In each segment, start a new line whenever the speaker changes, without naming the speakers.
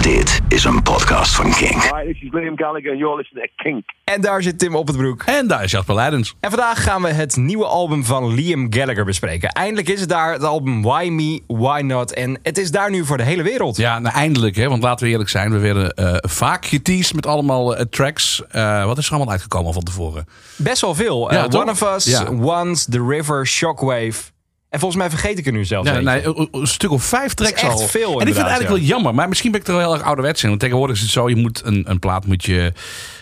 Dit is een podcast van King.
Hi, this is Liam Gallagher and you're listening to Kink.
En daar zit Tim op het broek.
En daar is Jasper Leidens.
En vandaag gaan we het nieuwe album van Liam Gallagher bespreken. Eindelijk is het daar, het album Why Me, Why Not. En het is daar nu voor de hele wereld.
Ja, nou eindelijk, hè, want laten we eerlijk zijn. We werden eh, vaak geteased met allemaal eh, tracks. Eh, wat is er allemaal uitgekomen van tevoren?
Best wel veel.
Ja?
One of Us,
Ja.
Once, The River, Shockwave. En volgens mij vergeet ik er nu zelfs
Ja, nee, een- een stuk of vijf tracks al.
veel,
en ik vind het eigenlijk
ja.
wel jammer. Maar misschien ben ik er wel heel erg ouderwets in. Want tegenwoordig is het zo, je moet een, een plaat moet je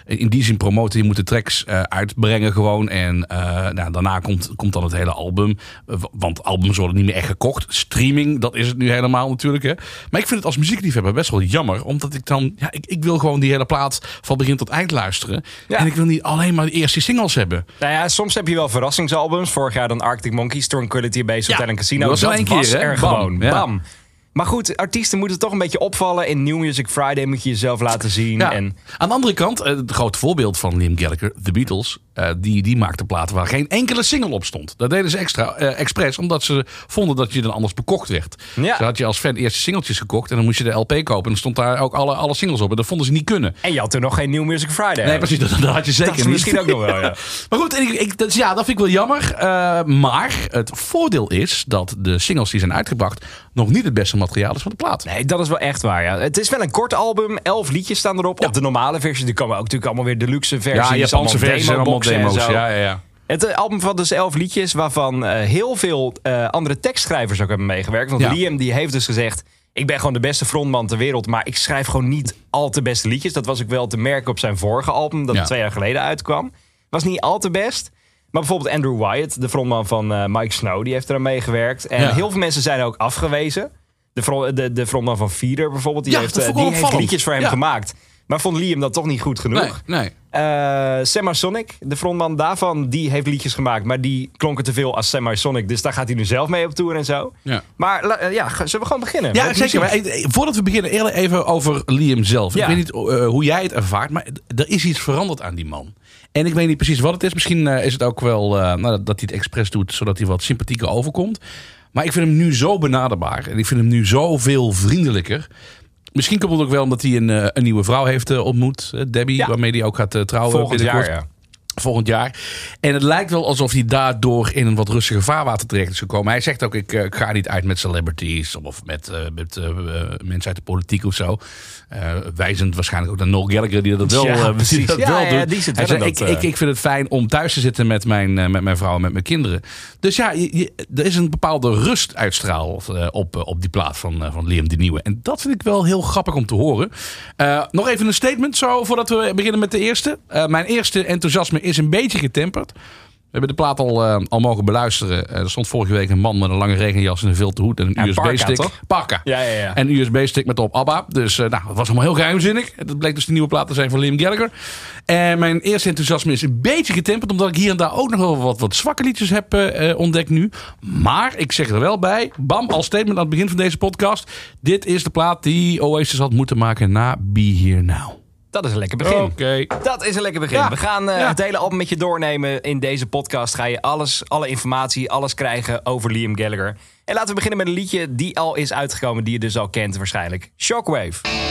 in die zin promoten. Je moet de tracks eh, uitbrengen gewoon. En eh, nou, daarna komt, komt dan het hele album. Eh, Want albums worden niet meer echt gekocht. Streaming, dat is het nu helemaal natuurlijk. Hè. Maar ik vind het als muziekliefhebber best wel jammer. Omdat ik dan, ja, ik, ik wil gewoon die hele plaat van begin tot eind luisteren.
Ja.
En ik wil niet alleen maar de eerste singles hebben.
Nou ja, soms heb je wel verrassingsalbums. Vorig jaar dan Arctic Monkeys, Tranquility Base
Ja,
Hotel en Casino.
dat was
Dat
keer, hè?
er
Bam.
gewoon.
Ja.
Bam. Maar goed, artiesten moeten toch een beetje opvallen. In New Music Friday moet je jezelf laten zien.
Ja.
En
Aan de andere kant, eh, het grote voorbeeld van Liam Gallagher, The Beatles, eh, die, die maakte platen waar geen enkele single op stond. Dat deden ze extra, eh, expres, omdat ze vonden dat je dan anders bekocht werd.
Ja.
Zo had je als fan eerst singeltjes gekocht en dan moest je de LP kopen. En dan stond daar ook alle, alle singles op. En dat vonden ze niet kunnen.
En je had toen nog geen New Music Friday.
Nee, precies, dat, dat had je zeker
Dat
niet.
misschien ook nog wel, ja.
Maar goed, ik, ik, dus ja, dat vind ik wel jammer. Maar het voordeel is dat de singles die zijn uitgebracht nog niet het beste materiaal is van de plaat.
Nee, dat is wel echt waar. Ja. Het is wel een kort album. Elf liedjes staan erop. Op de normale versie. Er komen ook natuurlijk allemaal weer deluxe versies.
Ja, Japanse versies zijn allemaal
en
demo's. Ja, ja, ja.
Het eh, album van dus elf liedjes, waarvan eh, heel veel eh, andere tekstschrijvers ook hebben meegewerkt. Want
Ja.
Liam die heeft dus gezegd... ik ben gewoon de beste frontman ter wereld... maar ik schrijf gewoon niet al te beste liedjes. Dat was ook wel te merken op zijn vorige album... dat
Ja.
twee jaar geleden uitkwam. Was niet al te best. Maar bijvoorbeeld Andrew Wyatt, de frontman van eh, Mike Snow... die heeft eraan meegewerkt. En
Ja.
heel veel mensen zijn ook afgewezen. De, de, de frontman van Feeder bijvoorbeeld... die,
Ja,
heeft, eh, die heeft liedjes voor hem gemaakt. Maar vond Liam dat toch niet goed genoeg?
Nee, nee.
Eh Semisonic, de frontman daarvan, die heeft liedjes gemaakt. Maar die klonken te veel als Semisonic. Dus daar gaat hij nu zelf mee op tour en zo.
Ja.
Maar eh, ja, zullen we gewoon beginnen?
Ja, zeker. Maar, eh, voordat we beginnen, eerder even over Liam zelf.
Ja.
Ik weet niet hoe jij het ervaart, maar er is iets veranderd aan die man. En ik weet niet precies wat het is. Misschien is het ook wel eh, nou, dat, dat hij het expres doet, zodat hij wat sympathieker overkomt. Maar ik vind hem nu zo benaderbaar. En ik vind hem nu zoveel vriendelijker. Misschien komt het ook wel omdat hij een, eh, een nieuwe vrouw heeft eh, ontmoet. eh, Debbie, waarmee hij ook gaat trouwen
Volgend
binnenkort
jaar, ja.
Volgend jaar. En het lijkt wel alsof hij daardoor in een wat rustiger vaarwater terecht is gekomen. Hij zegt ook, ik, eh, ik ga niet uit met celebrities of met, eh, met eh, mensen uit de politiek of zo. Wijzend waarschijnlijk ook naar Noel Gallagher die dat wel,
Ja,
die
precies.
dat
Ja,
wel
ja,
doet.
die zit
Hij
wel in
zegt,
dat,
ik, ik, ik vind het fijn om thuis te zitten met mijn, met mijn vrouw en met mijn kinderen. Dus ja, je- je- er is een bepaalde rust uitstraalt eh, op, op die plaat van, van Liam de Nieuwe. En dat vind ik wel heel grappig om te horen. Nog even een statement zo voordat we beginnen met de eerste. Mijn eerste enthousiasme is een beetje getemperd. We hebben de plaat al, eh, al mogen beluisteren. Eh, er stond vorige week een man met een lange regenjas en een vilten hoed en een
Ja,
USB-stick. Parka.
Ja, ja, ja.
En een USB-stick met op ABBA. Dus eh, nou, dat was allemaal heel geheimzinnig. Dat bleek dus de nieuwe plaat te zijn van Liam Gallagher. En mijn eerste enthousiasme is een beetje getemperd. Omdat ik hier en daar ook nog wel wat, wat zwakke liedjes heb ontdekt nu. Maar ik zeg er wel bij. Bam, als statement aan het begin van deze podcast. Dit is de plaat die Oasis had moeten maken na Be Here Now.
Dat is een lekker begin.
Oké.
Dat is een lekker begin.
Ja.
We gaan
Ja.
het hele album met je doornemen. In deze podcast ga je alles, alle informatie, alles krijgen over Liam Gallagher. En laten we beginnen met een liedje die al is uitgekomen, die je dus al kent waarschijnlijk. Shockwave.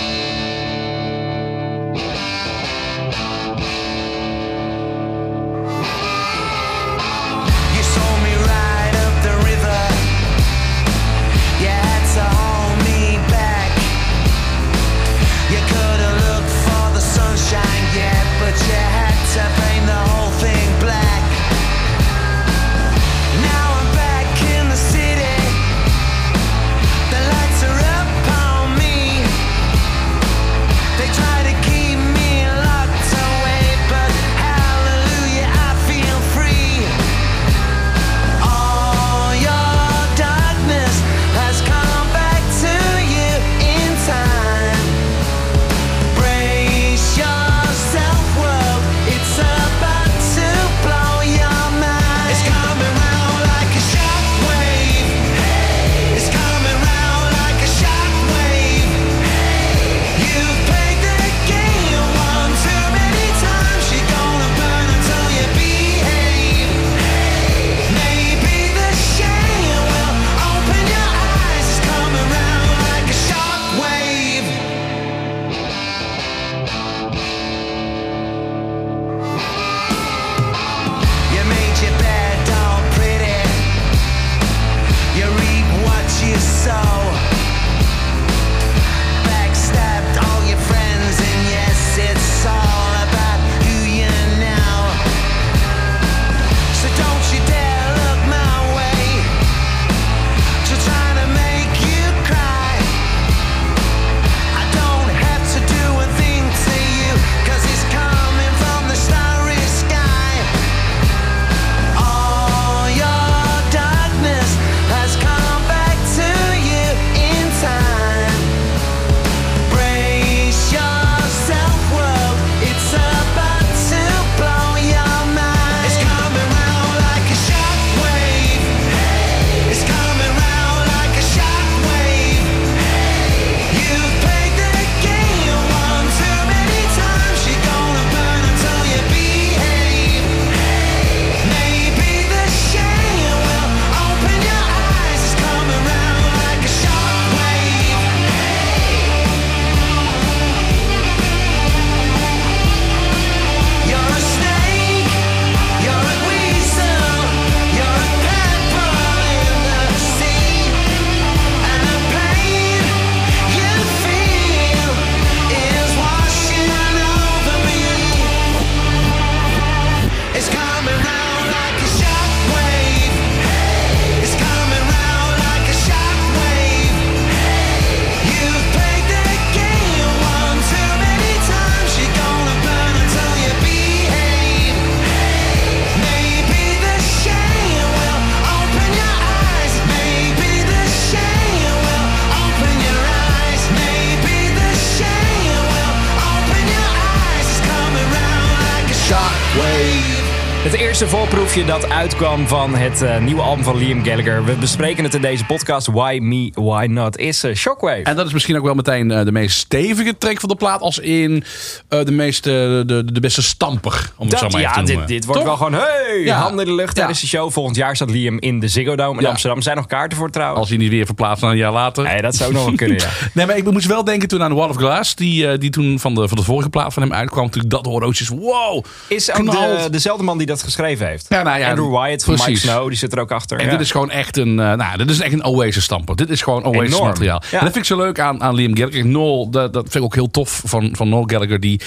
Voorproefje dat uitkwam van het eh, nieuwe album van Liam Gallagher. We bespreken het in deze podcast. Why Me, Why Not? Is eh, Shockwave.
En dat is misschien ook wel meteen eh, de meest stevige track van de plaat. Als in de, meeste, de, de beste stamper, om het zo
Dat,
maar
ja,
te noemen.
dit, dit wordt
Toch?
wel gewoon hey,
Ja.
handen in de lucht
Ja.
tijdens de show. Volgend jaar staat Liam in de Ziggo Dome in
Ja.
Amsterdam. Er zijn nog kaarten voor trouwens.
Als hij niet weer verplaatst dan een jaar later.
Nee, dat zou ook nog wel kunnen, ja.
Nee, maar ik moest wel denken toen aan Wall of Glass. Die, die toen van de, van de vorige plaat van hem uitkwam. Toen ik dat van, wow.
Is ook de, dezelfde man die dat geschreven heeft.
Ja, nou ja,
Andrew Wyatt van Mike. Snow, die zit er ook achter.
En
ja.
dit is gewoon echt een, eh, nou, dit is echt een Oasis stamper. Dit is gewoon Oasis
Enorm.
materiaal.
Ja.
En dat vind ik zo leuk aan, aan Liam Gallagher. Noel, dat, dat vind ik ook heel tof van, van Noel Gallagher. Die,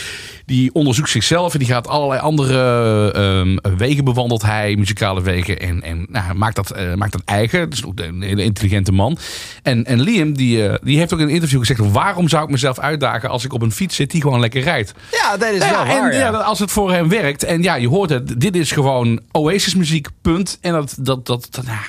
die onderzoekt zichzelf en die gaat allerlei andere ehm, wegen bewandelt hij, muzikale wegen. En, en nou, maakt, dat, eh, maakt dat eigen. Is ook een hele intelligente man. En, en Liam, die, eh, die heeft ook in een interview gezegd... waarom zou ik mezelf uitdagen als ik op een fiets zit die gewoon lekker rijdt?
ja, dat is
Ja,
wel waar.
en
ja.
ja, als het voor hem werkt. En ja, je hoort het. Dit is gewoon Oasis muziek, punt. En dat, dat, dat, dat ja,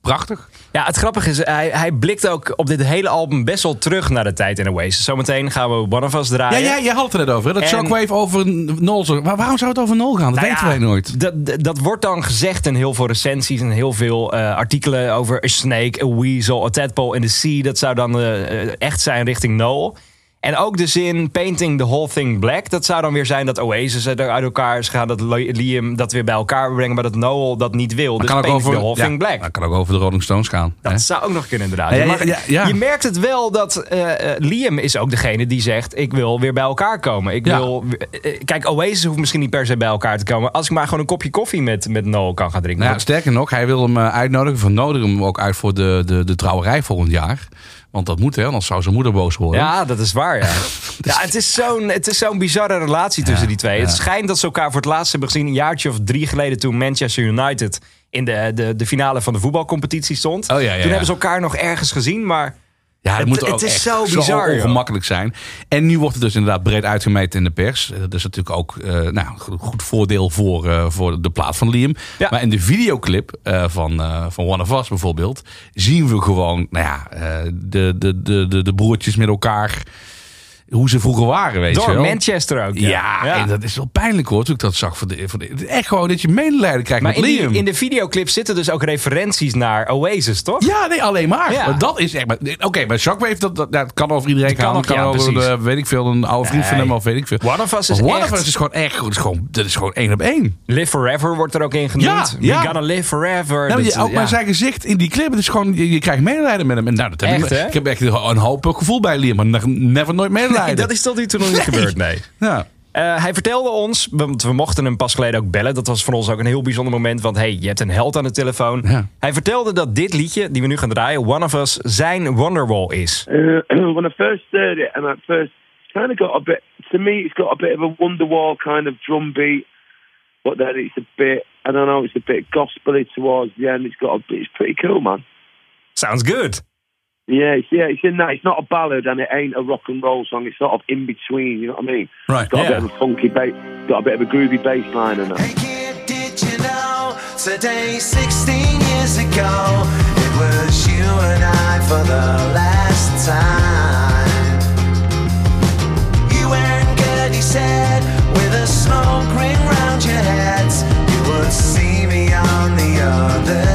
prachtig.
Ja, het grappige is, hij, hij blikt ook op dit hele album best wel terug naar de tijd in Oasis. Zometeen gaan we One of Us
Ja,
draaien.
jij, jij had het er net over. hè? Dat
En-
Shockwave over Nol. Maar waarom zou het over Nol gaan? Dat
Nou
weten
ja,
wij nooit.
Dat, dat- wordt dan gezegd in heel veel recensies en heel veel eh, artikelen over a snake, a weasel, a tadpole in the sea. Dat zou dan eh, eh, echt zijn richting Noel. En ook de zin painting the whole thing black. Dat zou dan weer zijn dat Oasis uit uit elkaar is gegaan. Dat Liam dat weer bij elkaar wil brengen. Maar dat Noel dat niet wil.
Dat
dus
kan ook over,
the whole
ja,
thing black.
dat kan ook over de Rolling Stones gaan. hè?
Dat zou ook nog kunnen inderdaad.
Ja, ja,
Maar
ja, ja.
Je merkt het wel dat eh, eh, Liam is ook degene die zegt... ik wil weer bij elkaar komen. Ik wil, eh, kijk, Oasis hoeft misschien niet per se bij elkaar te komen... als ik maar gewoon een kopje koffie met, met Noel kan gaan drinken.
Nou, ja, sterker nog, hij wil hem uitnodigen. Van nodig hem ook uit voor de, de, de trouwerij volgend jaar. Want dat moet, hè? Anders zou zijn moeder boos worden.
Ja, dat is waar, ja. ja het is zo'n het is zo'n bizarre relatie tussen die twee. Het schijnt dat ze elkaar voor het laatst hebben gezien... een jaartje of drie geleden toen Manchester United... in de, de, de finale van de voetbalcompetitie stond.
Oh, ja, ja,
toen hebben ze elkaar nog ergens gezien, maar...
Ja,
Het-
moet
het
ook
is
echt
zo bizar,
ongemakkelijk zijn. En nu wordt het dus inderdaad breed uitgemeten in de pers. Eh, Dat is natuurlijk ook eh, nou, goed- voordeel voor, eh, voor de plaat van Liam.
Ja.
Maar in de videoclip van, van One of Us bijvoorbeeld... zien we gewoon nou ja, de, de, de, de, de broertjes met elkaar... hoe ze vroeger waren, weet je
Door
wel.
Manchester ook.
Ja, en dat is wel pijnlijk hoor, toen ik dat zag. Voor de, voor de, echt gewoon dat je medelijden krijgt
Maar
met
in, die,
Liam.
in de videoclip zitten dus ook referenties naar Oasis, toch?
Ja, nee, alleen maar.
Ja.
Dat is echt. maar- Oké, maar Shockwave, dat, dat, dat kan over iedereen
kan
gaan.
nog,
kan over, de, weet ik veel, een oude vriend van hem of weet ik veel.
One of Us is
One
echt-
of Us is gewoon echt, dat is gewoon, dat is gewoon één op één.
Live Forever wordt er ook in genoemd. We gonna live forever.
Nou,
Dat-
je, ook maar zijn gezicht in die clip, het is gewoon, je, je krijgt medelijden met hem. En nou, dat heb
Echt,
ik, ik heb echt een hoop gevoel bij Liam, maar ne- never nooit medelijden.
Dat is tot nu toe nog niet gebeurd, nee.
Ja.
Eh, hij vertelde ons, want we mochten hem pas geleden ook bellen. Dat was voor ons ook een heel bijzonder moment. Want hey, je hebt een held aan de telefoon.
Ja.
Hij vertelde dat dit liedje, die we nu gaan draaien, One of Us, zijn Wonderwall is.
Uh, when I first heard it, and at first, kind of got a bit. To me, it's got a bit of a Wonderwall kind of drum beat, but then it's a bit. I don't know. It's a bit gospely towards the end. It's got a. bit- It's pretty cool, man.
Sounds good.
Yeah, it's, yeah. It's in that. It's not a ballad, and it ain't a rock and roll song. It's sort of in between. You know what I mean?
Right.
It's got
Yeah.
a bit of a funky bass. Got a bit of a groovy bass line in it.
Hey kid, did you know today, 16 years ago, it was you and I for the last time? You weren't good, he said, with a smoke ring round your heads. You would see me on the other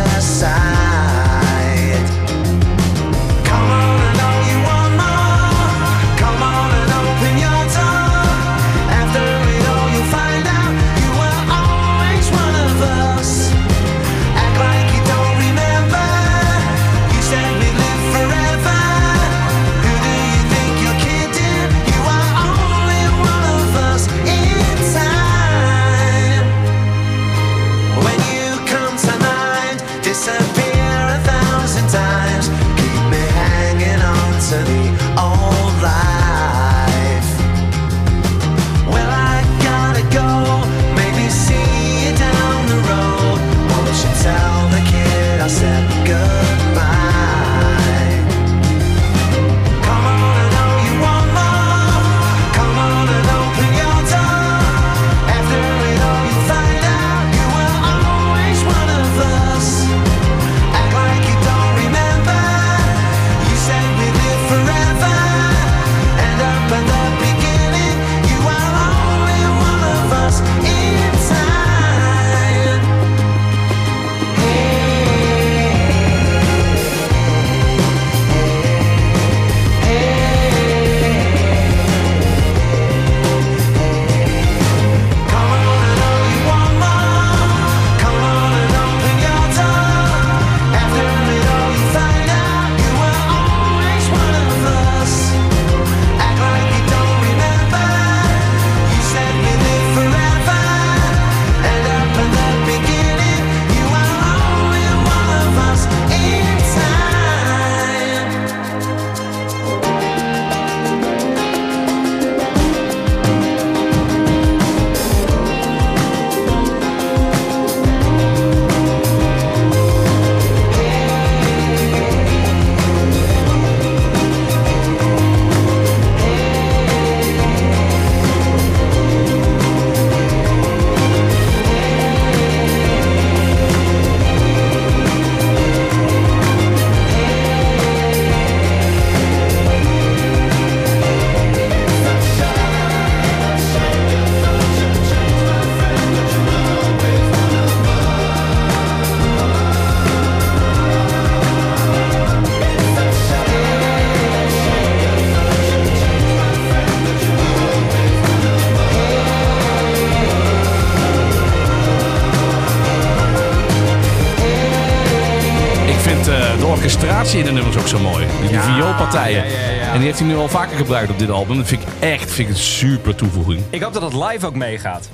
vaker gebruikt op dit album. Dat vind ik echt vind ik een super toevoeging.
Ik hoop dat het live ook meegaat.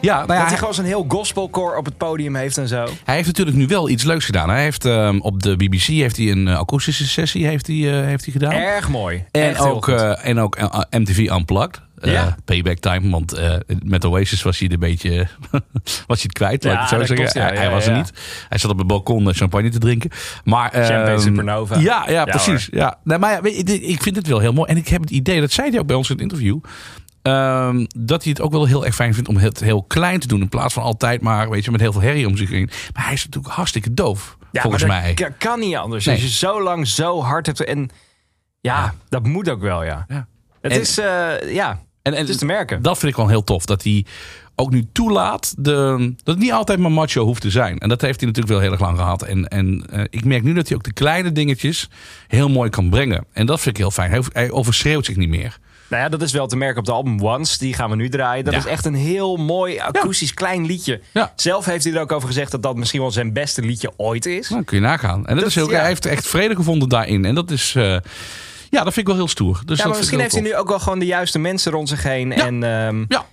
Ja, nou ja,
dat hij
hij,
gewoon zo'n heel gospelcore op het podium heeft en zo.
hij heeft natuurlijk nu wel iets leuks gedaan. Hij heeft ehm, op de BBC heeft hij een eh, akoestische sessie heeft hij, eh, heeft hij gedaan.
Erg mooi.
En
Echt
ook, eh, en ook MTV Unplugged. Eh,
Ja.
payback time, want eh, met Oasis was hij een beetje was hij het kwijt. ik
Ja,
zo zeggen.
klopt,
hij, was er niet. Hij zat op het balkon eh, champagne te drinken. Maar,
Champagne
ehm,
Supernova.
Ja, ja, precies. Ja. Nee, maar ja, weet je, dit- ik vind het wel heel mooi. En ik heb het idee, dat zei hij ook bij ons in het interview. ehm, dat hij het ook wel heel erg fijn vindt om het heel klein te doen. In plaats van altijd maar, weet je, met heel veel herrie om zich heen. Maar hij is natuurlijk hartstikke doof.
Ja,
volgens
maar
mij.
dat ka- kan niet anders.
Nee.
Als je zo lang zo hard hebt. En ja, dat moet ook wel, ja.
Ja.
Het
En-
is, ja,
En, en
het is te merken.
Dat vind ik wel heel tof. Dat hij ook nu toelaat de, dat het niet altijd maar macho hoeft te zijn. En dat heeft hij natuurlijk wel heel erg lang gehad. En, en eh, ik merk nu dat hij ook de kleine dingetjes heel mooi kan brengen. En dat vind ik heel fijn. Hij, overschreeuwt zich niet meer.
Nou ja, dat is wel te merken op de album Once. Die gaan we nu draaien. Dat
Ja.
is echt een heel mooi akoestisch klein liedje.
Ja.
Zelf heeft hij er ook over gezegd dat dat misschien wel zijn beste liedje ooit is.
Nou, kun je nagaan. En dat,
Dat-
is
ja.
hij heeft echt vrede gevonden daarin. En dat is, eh, ja, dat vind ik wel heel stoer. Dus
ja, maar misschien heeft hij nu ook wel gewoon de juiste mensen rond zich heen.
Ja.
En,
tof. Ja,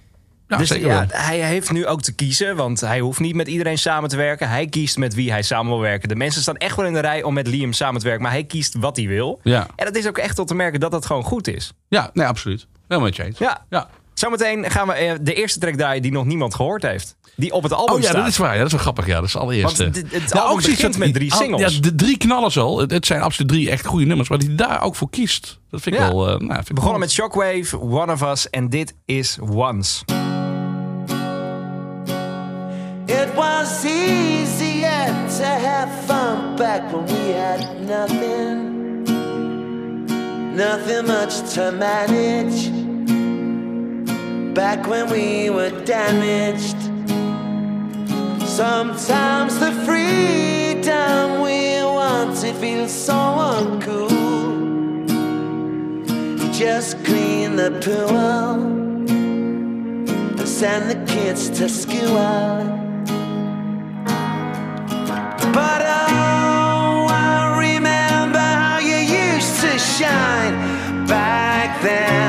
ja
dus ja, hij heeft nu ook te kiezen, want hij hoeft niet met iedereen samen te werken. Hij kiest met wie hij samen wil werken. De mensen staan echt wel in de rij om met Liam samen te werken, maar hij kiest wat hij wil.
Ja,
En dat is ook echt tot te merken dat dat gewoon goed is.
ja nee, absoluut. Helemaal met je eens.
Ja.
ja.
Zometeen gaan we eh, de eerste track draaien die nog niemand gehoord heeft. Die op het album
Oh ja,
staat.
dat is waar. Ja, dat is wel grappig. Ja, dat is de allereerste.
Want dit- het
Nou,
begint
dat-
met drie
al-
singles.
Ja, de drie knallers al. Het- Het zijn absoluut drie echt goede nummers. Maar die hij daar ook voor kiest. Dat vind ik
Ja.
wel... eh, nou, vind ik
Begonnen met Shockwave, One of Us en dit is Once.
It was easier to have fun back when we had nothing. Nothing much to manage. Back when we were damaged. Sometimes the freedom we wanted feels so uncool. Just clean the pool and send the kids to school. But oh, I remember how you used to shine back then.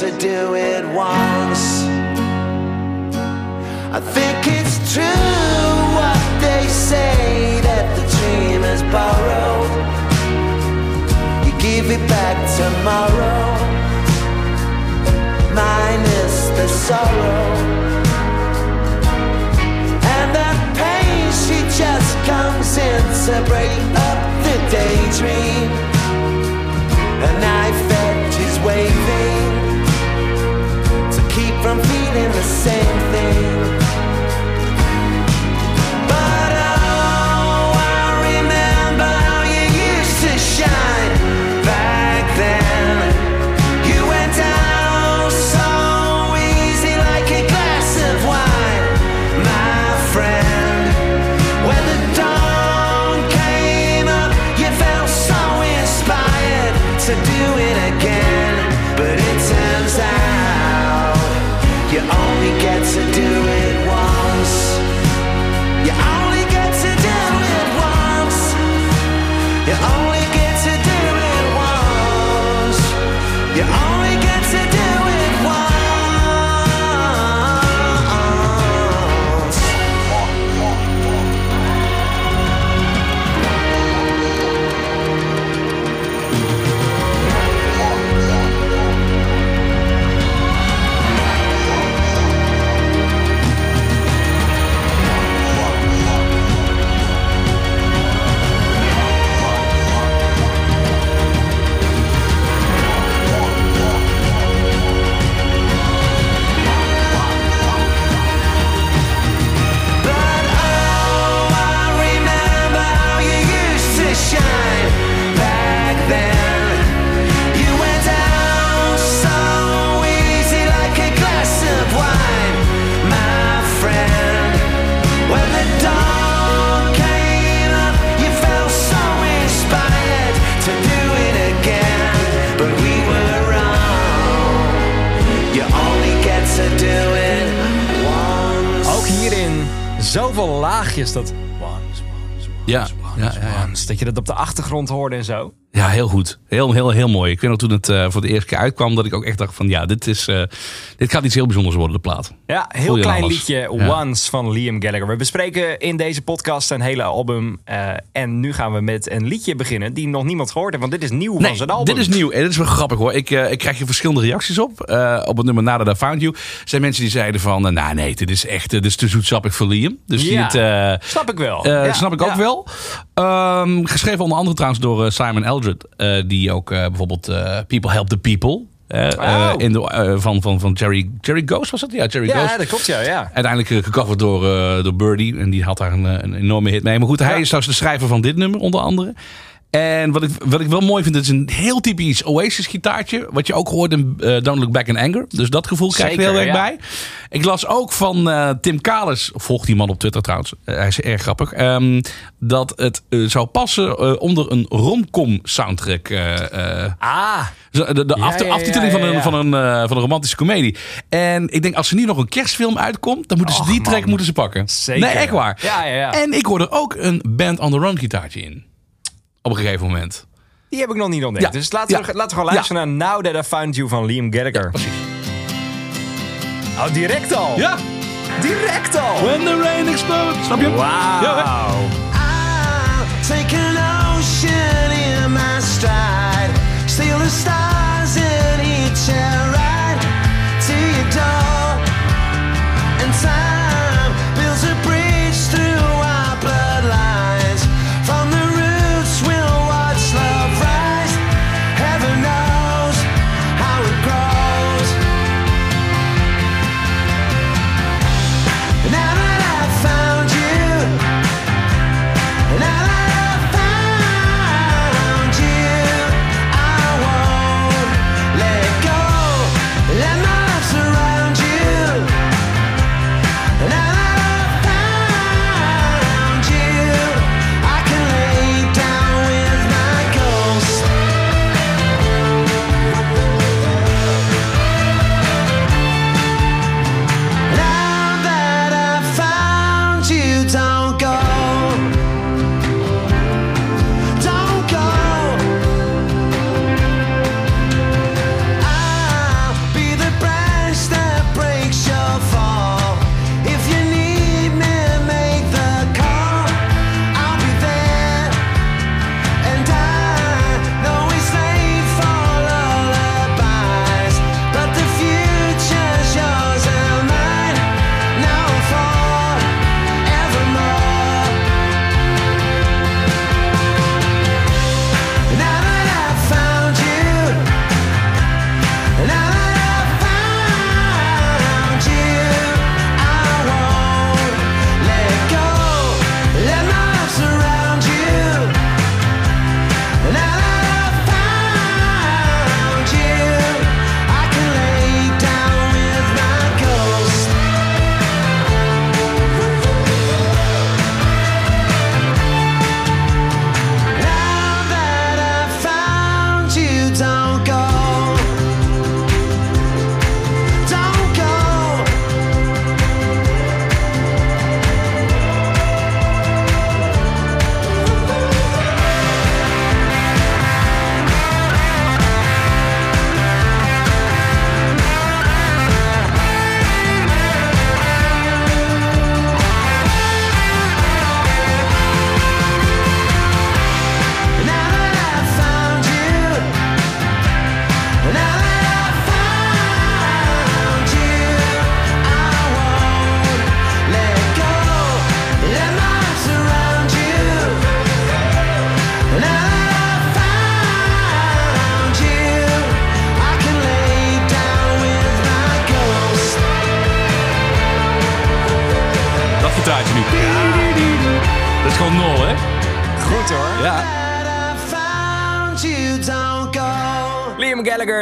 To do it once. I think it's true
Zoveel laagjes dat...
Ja, ja, ja, ja.
Dat je dat op de achtergrond hoorde en zo.
Ja, heel goed. Heel, heel, heel mooi. Ik weet nog toen het eh, voor de eerste keer uitkwam... dat ik ook echt dacht van ja, dit, is, eh, dit gaat iets heel bijzonders worden, de plaat.
Ja, heel
je
klein liedje
Ja.
Once van Liam Gallagher. We bespreken in deze podcast zijn hele album. eh, en nu gaan we met een liedje beginnen die nog niemand gehoord heeft. Want dit is nieuw van zijn album.
dit is nieuw. En dit is wel grappig hoor. Ik, ik krijg hier verschillende reacties op. Op het nummer Nada I Found You. Er zijn mensen die zeiden van... nou nee, dit is echt dit is te zoetsappig voor Liam. Dus
Ja.
dit...
Snap ik wel. Ja,
snap ik ook wel. Ehm, geschreven onder andere trouwens door Simon Eldred. eh, die ook eh, bijvoorbeeld eh, People Help the People.
Oh.
in de, van, van, van Jerry, Jerry Ghost was dat? Ja, Jerry
Ja,
Ghost.
dat klopt ja. ja.
Uiteindelijk gecoverd door, door Birdie. En die had daar een, een enorme hit mee. Maar goed, hij
Ja.
is trouwens de schrijver van dit nummer onder andere. En wat ik, wat ik wel mooi vind, het is een heel typisch Oasis gitaartje. Wat je ook hoort in eh, Don't Look Back in Anger. Dus dat gevoel krijg je er heel erg
ja.
bij. Ik las ook van eh, Tim Kalis, volgt die man op Twitter trouwens. Eh, hij is erg grappig. ehm, dat het zou passen onder een romcom soundtrack.
Ah,
De, de
Ja,
afte-
ja, ja,
aftiteling van, een. Van, een, van een romantische komedie. En ik denk, als er nu nog een kerstfilm uitkomt, dan moeten ze
Och,
die
man.
track moeten ze pakken.
Zeker.
Nee, echt waar.
Ja, ja, ja.
En ik hoorde ook een Band on the Run gitaartje in. Op een gegeven moment.
die heb ik nog niet ontdekt.
Ja.
Dus laten we,
Ja.
laten we gewoon luisteren naar Now That I Found You van Liam Gallagher.
Precies.
Oh, direct al.
Ja.
Direct al.
When the rain explodes. Snap je?
Wauw.
Ja,
I'll take an ocean in my stride. Steal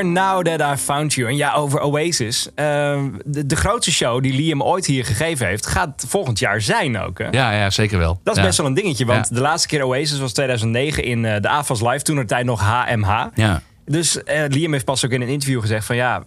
Now That I Found You.
En ja, over Oasis. Ehm, de, de grootste show die Liam ooit hier gegeven heeft... gaat volgend jaar zijn ook. Hè?
Ja, ja, zeker wel.
Dat is
ja.
best wel een dingetje. Want
Ja.
de laatste keer Oasis was 2009 in eh, de AFAS Live. Toen er tijd nog HMH.
Ja.
Dus eh, Liam heeft pas ook in een interview gezegd van... ja,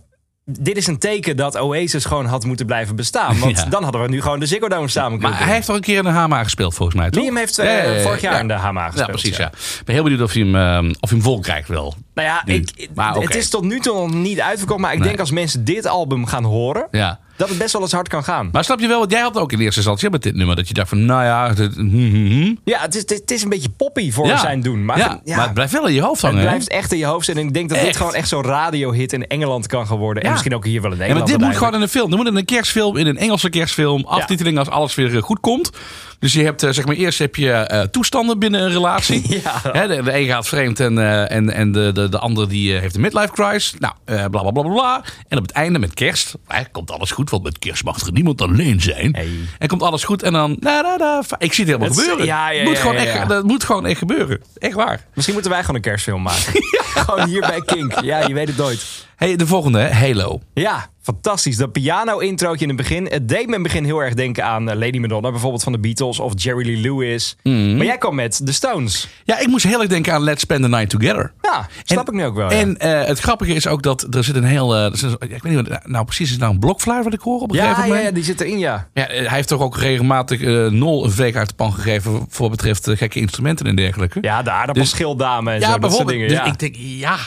dit is een teken dat Oasis gewoon had moeten blijven bestaan. Want
Ja.
dan hadden we nu gewoon de Ziggo Dome samen kunnen
Maar
doen.
hij heeft toch een keer in de Hama gespeeld, volgens mij, toch?
Liam heeft eh, vorig jaar
Ja.
in de Hama gespeeld.
Ja, precies, ja. Ik ben heel benieuwd of hij hem, ehm, of hij hem vol krijgt wel.
Nou ja, ik,
Maar
het is tot nu toe nog niet uitverkocht. Maar ik
Nee.
denk als mensen dit album gaan horen...
Ja.
Dat het best wel eens hard kan gaan.
Maar snap je wel, want jij had ook in eerste instantie met dit nummer... dat je dacht van, nou ja... dit- hm, hm, hm.
Ja, het is, het is een beetje poppy voor
ja.
zijn doen. Maar,
ja,
ja,
maar het blijft wel in je hoofd
het
hangen. hè?
blijft echt in je hoofd zitten. En ik denk dat dit gewoon echt zo'n radiohit in Engeland kan gaan worden. En misschien ook hier wel in
Ja, maar
Nederland.
dit moet gewoon in een film. Dan moet in een kerstfilm, in een Engelse kerstfilm, aftiteling als alles weer eh, goed komt. Dus je hebt, eh, zeg maar, eerst heb je eh, toestanden binnen een relatie.
Ja.
De, de een gaat vreemd en, en, en de, de, de ander die heeft een midlife crisis. Nou, eh, bla bla bla bla, bla. En op het einde met kerst, komt alles goed, want met kerst mag er niemand alleen zijn.
Hey.
En komt alles goed en dan, na, ik zie het helemaal gebeuren.
ja, ja,
moet gewoon echt. Dat moet gewoon echt gebeuren. Echt waar.
Misschien moeten wij gewoon een kerstfilm maken. gewoon hier bij Kink. Ja, je weet het nooit.
Hey, de volgende, Halo.
Ja, fantastisch. Dat piano-introotje in het begin. Het deed me in het begin heel erg denken aan eh, Lady Madonna, bijvoorbeeld van de Beatles of Jerry Lee Lewis.
Mhm.
Maar jij kwam met The Stones.
Ja, ik moest heel erg denken aan Let's Spend the Night Together.
Ja, snap
En-
ik nu ook wel. ja.
En eh, het grappige is ook dat er zit een heel. eh, zit- ik weet niet wat nou precies is. het Nou, een blokfluit wat ik hoor op een
ja,
gegeven
ja,
moment.
ja, die zit erin, ja.
Ja, hij heeft toch ook regelmatig eh, nul een veeg uit de pan gegeven. voor wat betreft gekke instrumenten en dergelijke.
Ja, de aardappelschilldame en zo, dat soort
bijvoorbeeld.
dingen.
Dus
ja.
ik denk, ja.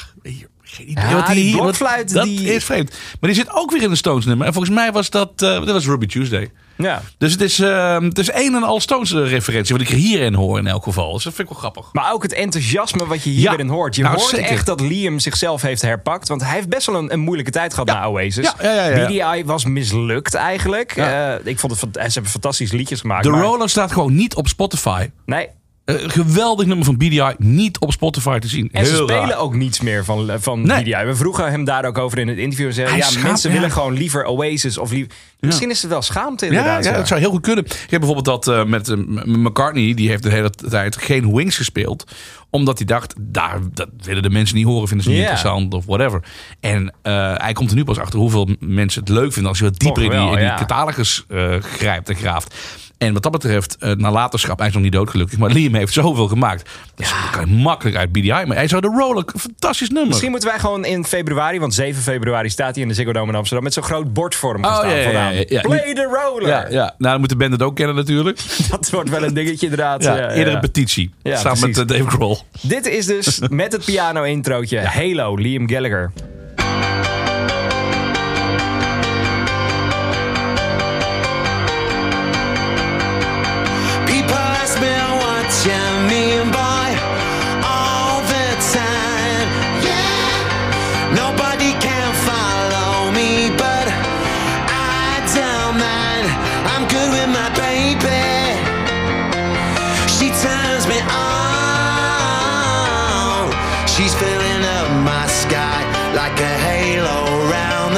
Geen idee
Ja,
wat
die
wat-
blokfluit,
Dat
die-
is vreemd. Maar die zit ook weer in een Stones nummer. En volgens mij was dat. eh, dat was Ruby Tuesday.
ja.
Dus het is, eh, het is een en al Stones referentie. Wat ik er hierin hoor in elk geval. Dus dat vind ik wel grappig.
Maar ook het enthousiasme wat je
Ja.
hierin hoort. Je
Nou,
hoort
zeker.
echt dat Liam zichzelf heeft herpakt. Want hij heeft best wel een, een moeilijke tijd gehad na Oasis.
Ja, ja, ja, ja.
BDI was mislukt eigenlijk.
Ja.
Eh, ik vond het, ze hebben fantastische liedjes gemaakt.
De
maar-
Roller staat gewoon niet op Spotify.
Nee,
Eh, geweldig nummer van BDI. Niet op Spotify te zien.
En ze spelen
raar.
ook niets meer van, van
Nee.
BDI. We vroegen hem daar ook over in het interview. En zeiden, ja,
schaamt-
mensen
ja.
willen gewoon liever Oasis of liever... Misschien is het wel schaamte inderdaad.
ja, dat zou heel goed kunnen. Ik heb bijvoorbeeld dat eh, met eh, McCartney. Die heeft de hele tijd geen Wings gespeeld. Omdat hij dacht, daar, dat willen de mensen niet horen. Vinden ze niet interessant of whatever. En eh, hij komt er nu pas achter hoeveel mensen het leuk vinden. Als je wat dieper in die, in die catalogus eh, grijpt en graaft. En wat dat betreft, eh, nalatenschap, hij is nog niet dood gelukkig. Maar Liam heeft zoveel gemaakt. Dus dat kan je makkelijk uit BDI. Maar hij zou de roller, een fantastisch nummer.
Misschien moeten wij gewoon in februari, want 7 februari staat hij in de Ziggo Dome in Amsterdam, met zo'n groot bord voor hem
Oh, ja, ja, ja.
Play the roller!
Ja, ja. Nou, dan moet de band het ook kennen natuurlijk.
Dat wordt wel een dingetje inderdaad.
Ja, eerder een petitie. Samen met
precies.
eh, Dave Grohl.
Dit is dus met het piano-introotje Halo, Liam Gallagher.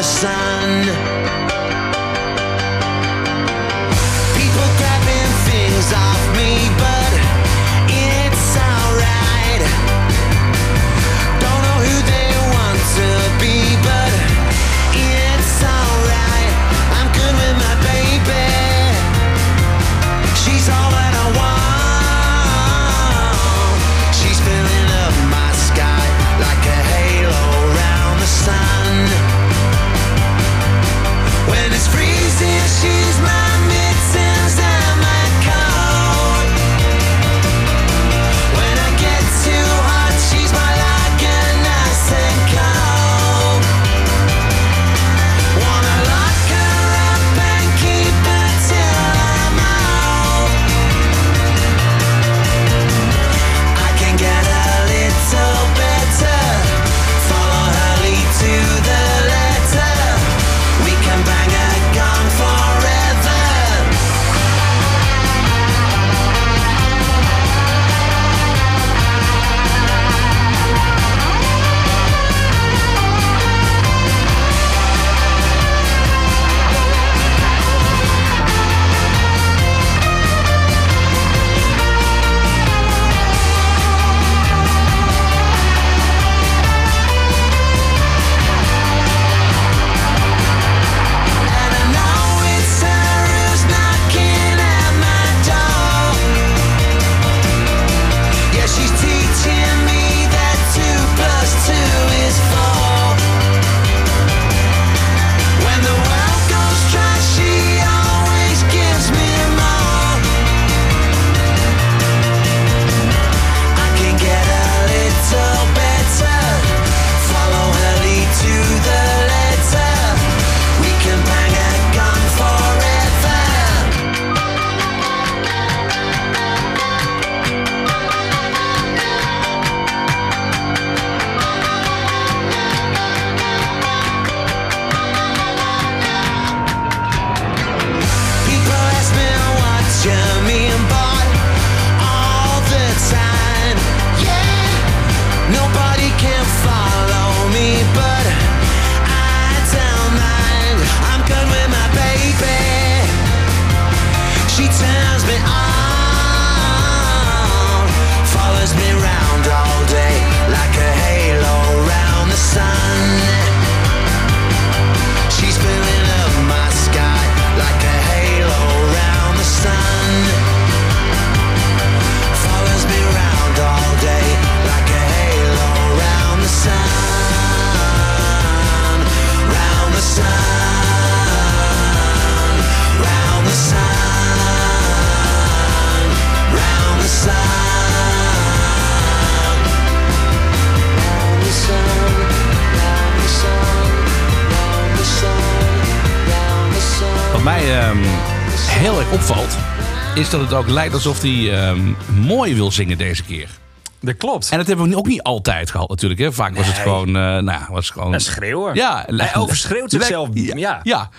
Sun.
Is dat het ook lijkt alsof hij ehm, mooi wil zingen deze keer.
Dat klopt.
En dat hebben we ook niet altijd gehad natuurlijk. Hè. Vaak was het
Nee.
gewoon... eh, nou, was gewoon
Een schreeuwer.
Ja,
Hij overschreeuwt zichzelf.
Ja.
Ja.
ja.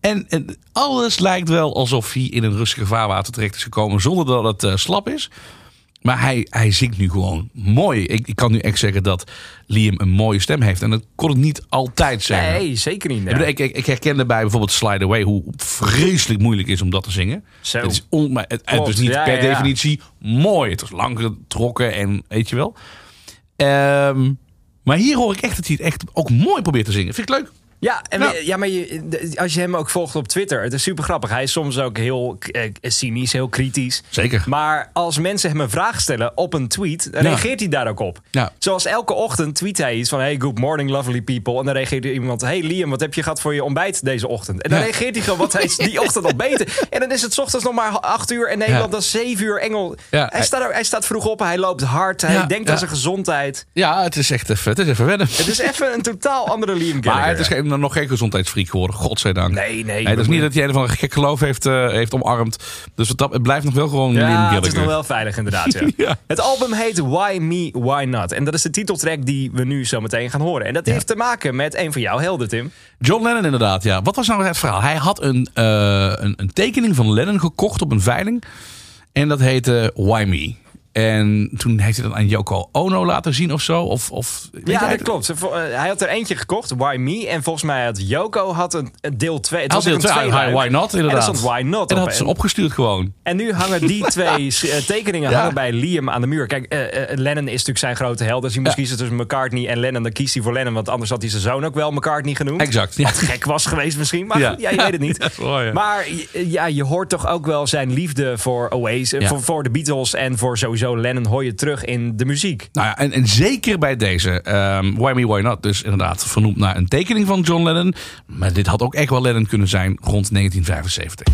En, en alles lijkt wel alsof hij in een rustige vaarwater terecht is gekomen zonder dat het eh, slap is. Maar hij, hij zingt nu gewoon mooi. Ik, ik kan nu echt zeggen dat Liam een mooie stem heeft. En dat kon het niet altijd zijn.
Nee, zeker niet.
Ik, ik, ik, ik herkende bij bijvoorbeeld Slide Away hoe vreselijk moeilijk is om dat te zingen.
Zo.
Het is, on, maar het, niet
ja,
per
ja,
definitie mooi. Het was lang getrokken en weet je wel. Ehm, maar hier hoor ik echt dat hij het echt ook mooi probeert te zingen. Vind ik leuk.
Ja, en
Ja.
ja, maar je, als je hem ook volgt op Twitter, het is super grappig. Hij is soms ook heel eh, cynisch, heel kritisch.
Zeker.
Maar als mensen hem een vraag stellen op een tweet, dan
Ja.
reageert hij daar ook op.
Ja.
Zoals elke ochtend tweet hij iets van: Hey, good morning, lovely people. En dan reageert er iemand: Hey Liam, wat heb je gehad voor je ontbijt deze ochtend? En dan
Ja.
reageert hij gewoon wat hij is die ochtend al beter. En dan is het 's ochtends nog maar 8 uur en Nederland, is 7 uur Engel. Hij,
hij-
staat, hij staat vroeg op, hij loopt hard, hij denkt aan zijn gezondheid.
Ja, het is echt even, het is even wennen.
Het is even een totaal andere Liam Gallagher.
Maar het is geen, nog geen gezondheidsfreak geworden, godzijdank.
Nee, nee.
het is niet dat hij een of andere gek geloof heeft, eh, heeft omarmd. Dus dat, het blijft nog wel gewoon
Ja, het is nog wel veilig inderdaad. Ja.
Ja.
Het album heet Why Me, Why Not. En dat is de titeltrack die we nu zo meteen gaan horen. En dat heeft te maken met een van jouw helden, Tim.
John Lennon inderdaad, ja. Wat was nou het verhaal? Hij had een, eh, een, een tekening van Lennon gekocht op een veiling. En dat heette Why Me. En toen heeft hij dat aan Yoko Ono laten zien of zo. Of, of,
Ja,
jij
dat
het?
klopt. Eh, Hij had er eentje gekocht, Why Me. En volgens mij had Yoko had een, deel 2. Het was
deel
echt een
twee,
tweeluik.
Why Not inderdaad.
En stond Why Not
En dat had ze opgestuurd gewoon.
En nu hangen die twee eh, tekeningen
Ja.
hangen bij Liam aan de muur. Kijk, eh, Lennon is natuurlijk zijn grote held. Als hij moest
Ja.
kiezen tussen McCartney en Lennon, dan kiest hij voor Lennon. Want anders had hij zijn zoon ook wel McCartney genoemd.
Exact. Ja.
Wat gek was geweest misschien. Maar
Ja.
ja, je weet het niet.
Dat waar.
Maar je- ja, je hoort toch ook wel zijn liefde voor Oasis, voor, voor de Beatles en voor sowieso Lennon hoor je terug in de muziek.
Nou ja, en, zeker bij deze. ehm Why Me, Why Not. Dus inderdaad vernoemd naar een tekening van John Lennon. Maar dit had ook echt wel Lennon kunnen zijn rond 1975.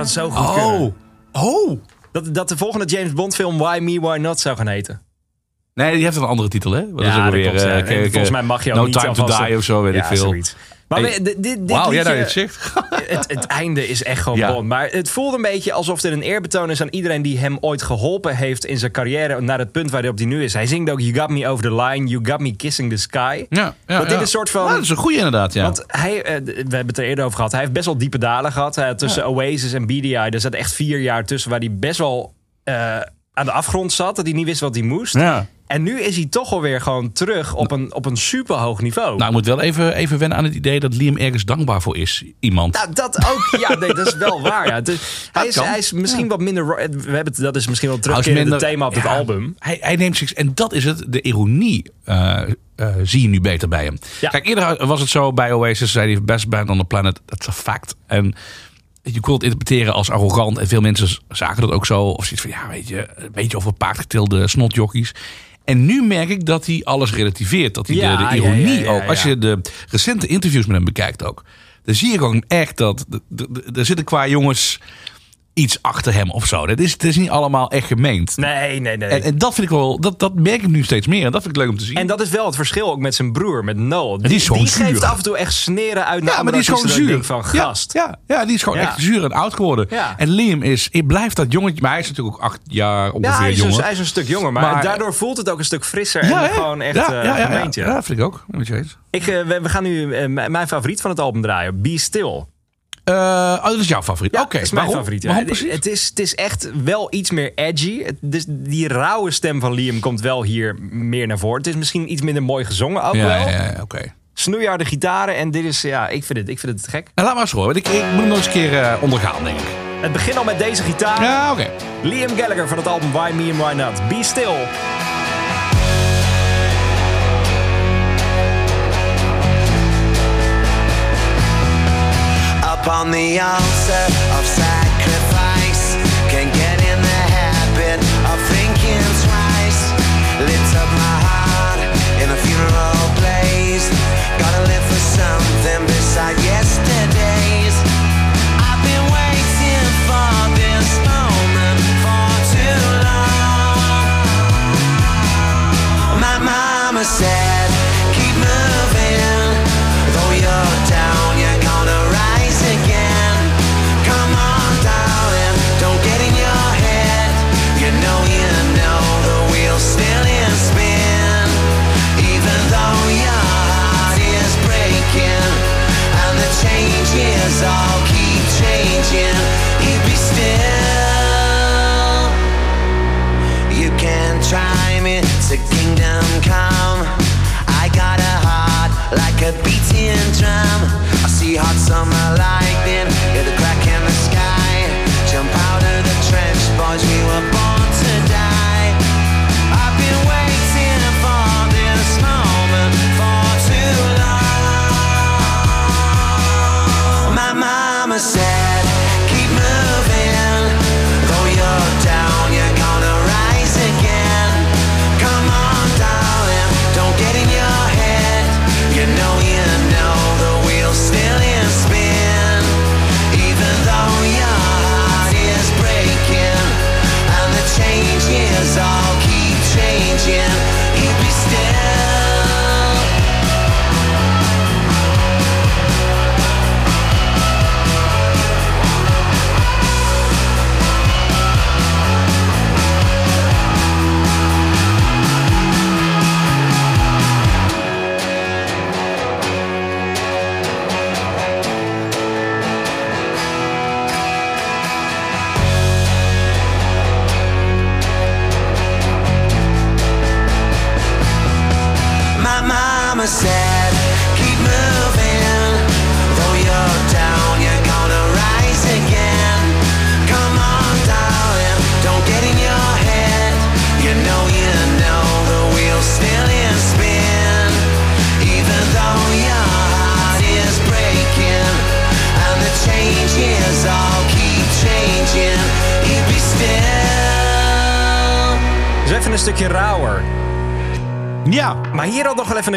Dat zo goed kunnen.
Oh. Oh.
Dat, dat de volgende James Bond film Why Me, Why Not zou gaan heten.
Nee, die heeft een andere titel, hè? Wat is ook
dat
alweer,
klopt,
eh, kijk,
Volgens mij mag je ook
No
niet
Time to Die of zo, weet ik veel.
zoiets. Maar
Hey.
dit, dit, dit
Wauw, jij
liedje-
nou het zegt.
het, het einde is echt gewoon
Ja.
Maar het voelde een beetje alsof er een eerbetoon is aan iedereen die hem ooit geholpen heeft in zijn carrière naar het punt waar hij op die nu is. Hij zingt ook You Got Me Over the Line, You Got Me Kissing the Sky.
Ja, ja,
Want dit is een soort van-
Ja, dat is een goede inderdaad, ja.
Want hij, eh, we hebben het er eerder over gehad, hij heeft best wel diepe dalen gehad. Had tussen Oasis en BDI, er zat echt vier jaar tussen waar hij best wel eh, aan de afgrond zat. Dat hij niet wist wat hij moest.
ja.
En nu is hij toch alweer gewoon terug op een, op een superhoog niveau.
Nou, ik moet wel even, even wennen aan het idee dat Liam ergens dankbaar voor is. Iemand.
Nou, dat ook. Ja, nee, dat is wel waar. Ja. Het is- hij, is,
kan.
hij is misschien wat minder. We hebben het, dat is misschien wel
is
terugkerend
minder-
thema op het
ja,
album.
Hij, hij neemt zich. En dat is het. De ironie eh, eh, zie je nu beter bij hem.
Ja.
Kijk, eerder was het zo bij Oasis. Zei hij best band on the planet. That's a fact. En je kon het interpreteren als arrogant. En veel mensen zagen dat ook zo. Of zoiets van, ja, weet je, een beetje over paard getilde snotjockeys. En nu merk ik dat hij alles relativeert. Dat hij
Ja,
de, de ironie ook. Als je de recente interviews met hem bekijkt ook. Dan zie je gewoon echt dat. Er zitten qua jongens iets achter hem of zo. Dat is, het is niet allemaal echt gemeend.
Nee, nee, nee.
En, en dat vind ik wel, dat, dat merk ik nu steeds meer. En dat vind ik leuk om te zien.
En dat is wel het verschil ook met zijn broer, met Noel. Die,
die is
geeft
zuur.
af en toe echt sneren uit naar
ja, maar die is gewoon
dat
zuur.
van gast.
Ja, ja, ja, die is gewoon
Ja.
echt zuur en oud geworden.
Ja.
En Liam is, ik blijf dat jongetje, maar hij is natuurlijk ook acht jaar ongeveer
Ja, hij is,
jonger.
een, hij is een stuk jonger, maar,
Maar-
daardoor voelt het ook een stuk frisser
ja,
en gewoon echt
ja,
eh
ja, ja,
gemeend,
ja.
Ja,
vind ik ook.
Ik, eh, we, we gaan nu eh, mijn favoriet van het album draaien, Be Still.
Eh, oh, dat is jouw favoriet.
Ja,
Oké,
dat is mijn
waarom?
favoriet. ja.
Waarom
Het,
precies?
het, is, het is echt wel iets meer edgy. Het, dus die rauwe stem van Liam komt wel hier meer naar voren. Het is misschien iets minder mooi gezongen ook
ja,
wel.
ja, ja, oké.
Snoeiharde gitaren en dit is, ja, ik vind het, ik vind het te gek.
Nou, laat maar eens horen. want Ik, ik moet hem nog eens een keer eh, ondergaan, denk ik.
Het begint al met deze gitaar.
Ja, oké.
Liam Gallagher van het album Why Me and Why Not. Be Still.
Up on the altar of sacrifice. Can get in the habit of thinking twice. Lit up my heart in a funeral blaze. Gotta live for something beside yesterday's. I've been waiting for this moment for too long. My mama said, to kingdom come. I got a heart like a beating drum. I see hot summer lightning, the crack in the sky. Jump out of the trench, boys, we were born to die. I've been waiting for this moment for too long. My mama said,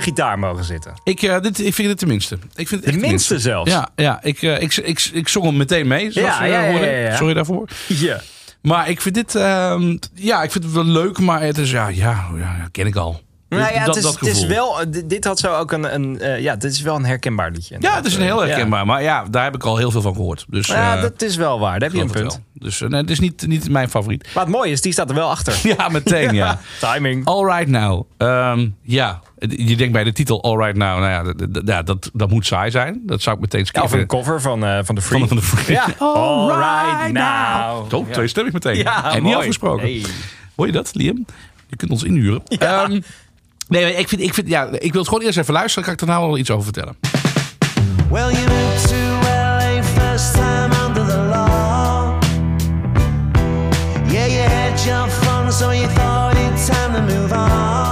gitaar mogen zitten.
ik, eh, dit, ik vind het tenminste. Ik vind het
De minste zelfs.
Ja, ja ik, eh, ik, ik, ik zong hem meteen mee. Zoals
Ja,
we
ja, ja,
hoorden.
ja, ja.
Sorry daarvoor.
Ja.
Maar ik vind dit, ehm, ja, ik vind het wel leuk, maar het is, ja, ja, ja ken ik al.
Nou ja,
dat,
het is,
dat
het is
gevoel.
wel, eh, dit, had zo ook een, een eh, ja, dit is wel een herkenbaar liedje.
Ja, het is een heel
Ja.
herkenbaar. Maar ja, daar heb ik al heel veel van gehoord. Dus,
Ja,
eh,
dat is wel waar. Daar heb je een punt.
wel. Dus nee, het is niet, niet mijn favoriet.
Maar het mooie is, die staat er wel achter.
Ja, meteen, ja.
Timing.
All Right Now. Ehm, ja, je denkt bij de titel All Right Now, nou ja, dat, dat, dat, dat moet saai zijn. Dat zou ik meteen
Ja, of
skippen.
een cover van, eh, van de Free.
Van, van de Free.
Ja. All right now.
Zo, twee stemmig meteen.
Ja,
en niet
mooi.
afgesproken.
Nee.
Hoor je dat, Liam? Je kunt ons inhuren.
Ja.
Nee, ik, vind, ik, vind, ja, ik wil het gewoon eerst even luisteren. Kan ik daarna wel iets over vertellen.
Well, you moved to LA first time under the law. Yeah, you had your fun, so you thought it's time to move on.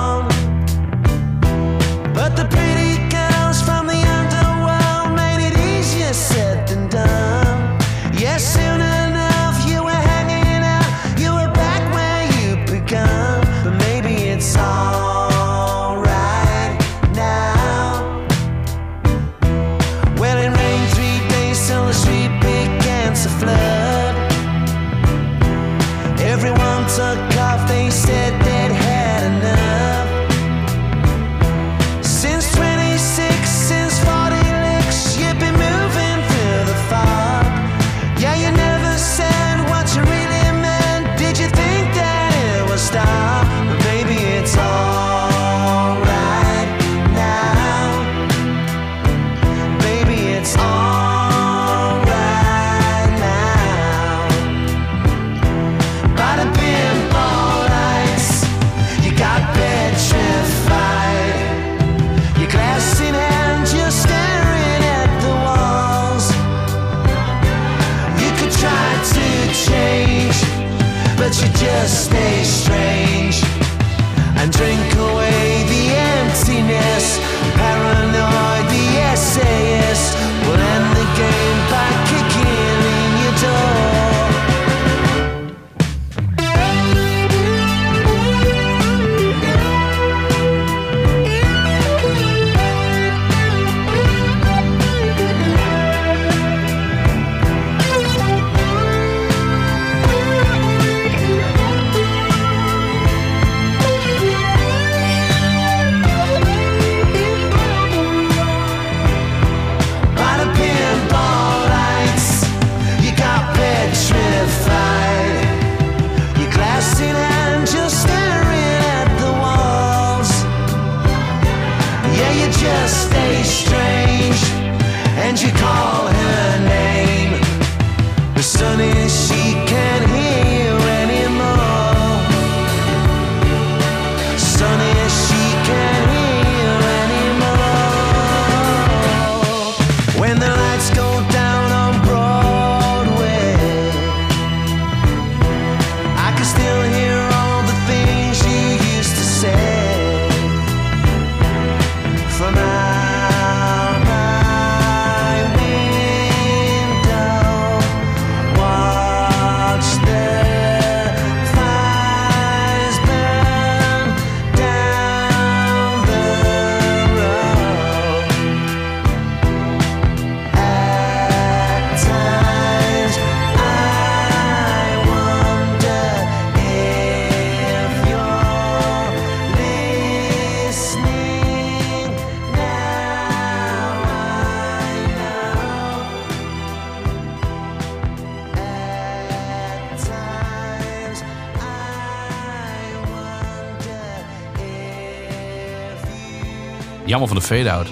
Jammer van de fade-out.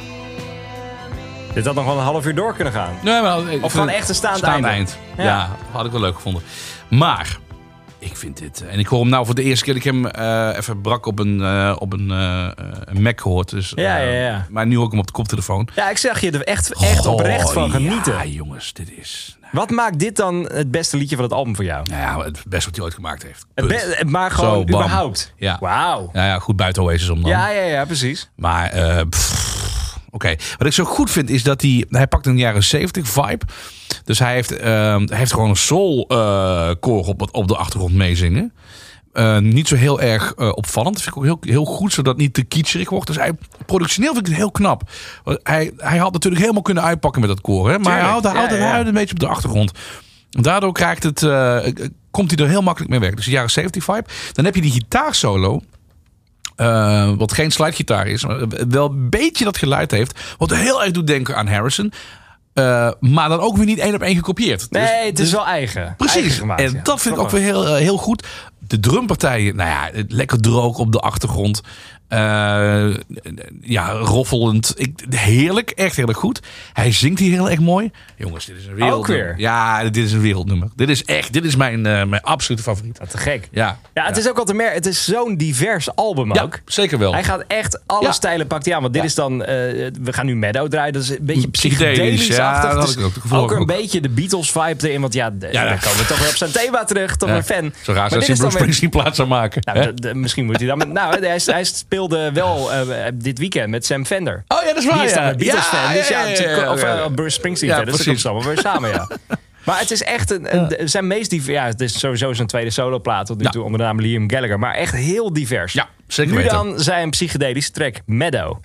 Dit had nog wel een half uur door kunnen gaan.
Nee, maar, ik
Of gewoon echt een staand einde.
eind. Ja.
Ja.
had ik wel leuk gevonden. Maar, ik vind dit... En ik hoor hem nou voor de eerste keer... dat Ik heb hem eh, even brak op een, eh, op een, eh, eh, Mac gehoord. Dus,
Ja,
eh,
ja, ja.
Maar nu hoor ik hem op de koptelefoon.
Ja, ik zag je er echt, echt oprecht van genieten.
Ja, jongens, dit is...
Wat maakt dit dan het beste liedje van het album voor jou?
Nou ja, het beste wat hij ooit gemaakt heeft.
Be- maar gewoon
Zo,
überhaupt.
Ja.
Wauw.
Ja, ja, goed buiten Oasis om dan.
Ja, ja, ja, precies.
Maar, eh, oké. Wat ik zo goed vind is dat hij... Hij pakt een jaren 70 vibe. Dus hij heeft, ehm, hij heeft gewoon een soul eh koor op, op de achtergrond meezingen. Eh, niet zo heel erg eh, opvallend. Dat vind ik ook heel, heel goed, zodat het niet te kitscherig wordt. Dus hij, productioneel vind ik het heel knap. Hij, hij had natuurlijk helemaal kunnen uitpakken met dat koor. Hè? Maar hij
Tuurlijk.
houdt, hij houdt
Ja,
het
ja.
hij houdt een beetje op de achtergrond. Daardoor krijgt het, eh, komt hij er heel makkelijk mee weg. Dus de jaren 70 vibe. Dan heb je die gitaarsolo. eh, wat geen slidegitaar is, maar wel een beetje dat geluid heeft. Wat heel erg doet denken aan Harrison. Maar dan ook weer niet één op één gekopieerd. Dus-
Nee, het is
dus-
wel eigen. Eigen
Precies.
gemaakt,
en
ja.
dat vind ik ook weer heel, heel goed. De drumpartijen, nou ja, lekker droog op de achtergrond. Eh, ja, roffelend. Ik, heerlijk, echt heel erg goed. Hij zingt hier heel erg mooi. Jongens, dit is een wereldnummer.
weer?
Ja, dit is een wereldnummer. Dit is echt, dit is mijn, eh, mijn absolute favoriet.
Wat te gek.
Ja,
Ja, het is ook al te merken. Het is zo'n divers album
ja
ook.
zeker wel.
Hij gaat echt alle
Ja.
stijlen pakt hij aan. Want dit
Ja.
is dan... eh, we gaan nu Meadow draaien. Dat is een beetje
Psychedelisch, ja, dat
Dus
ik ook.
Ook
ook.
een beetje de Beatles-vibe erin. Want ja, de-
Ja,
dan
ja.
komen we toch weer op zijn thema terug. Toch
Ja.
een fan.
Zo raar als hij
is
Bruce Springsteen plaats zou maken.
Nou,
hè?
de- de- misschien moet hij dan... Met, nou, hij, hij speelde wel eh, dit weekend met Sam Fender.
Oh ja, dat is waar.
Die is dan een Beatles-fan. dus ja,
ja,
of eh, Bruce Springsteen
Ja,
fan. Dus dat komt allemaal weer samen, ja. Maar het is echt een, een- zijn meest divers. Ja, het is sowieso zijn tweede soloplaat tot nu toe onder de naam Liam Gallagher. Maar echt heel divers.
Ja, zeker
Nu dan zijn psychedelische track Meadow.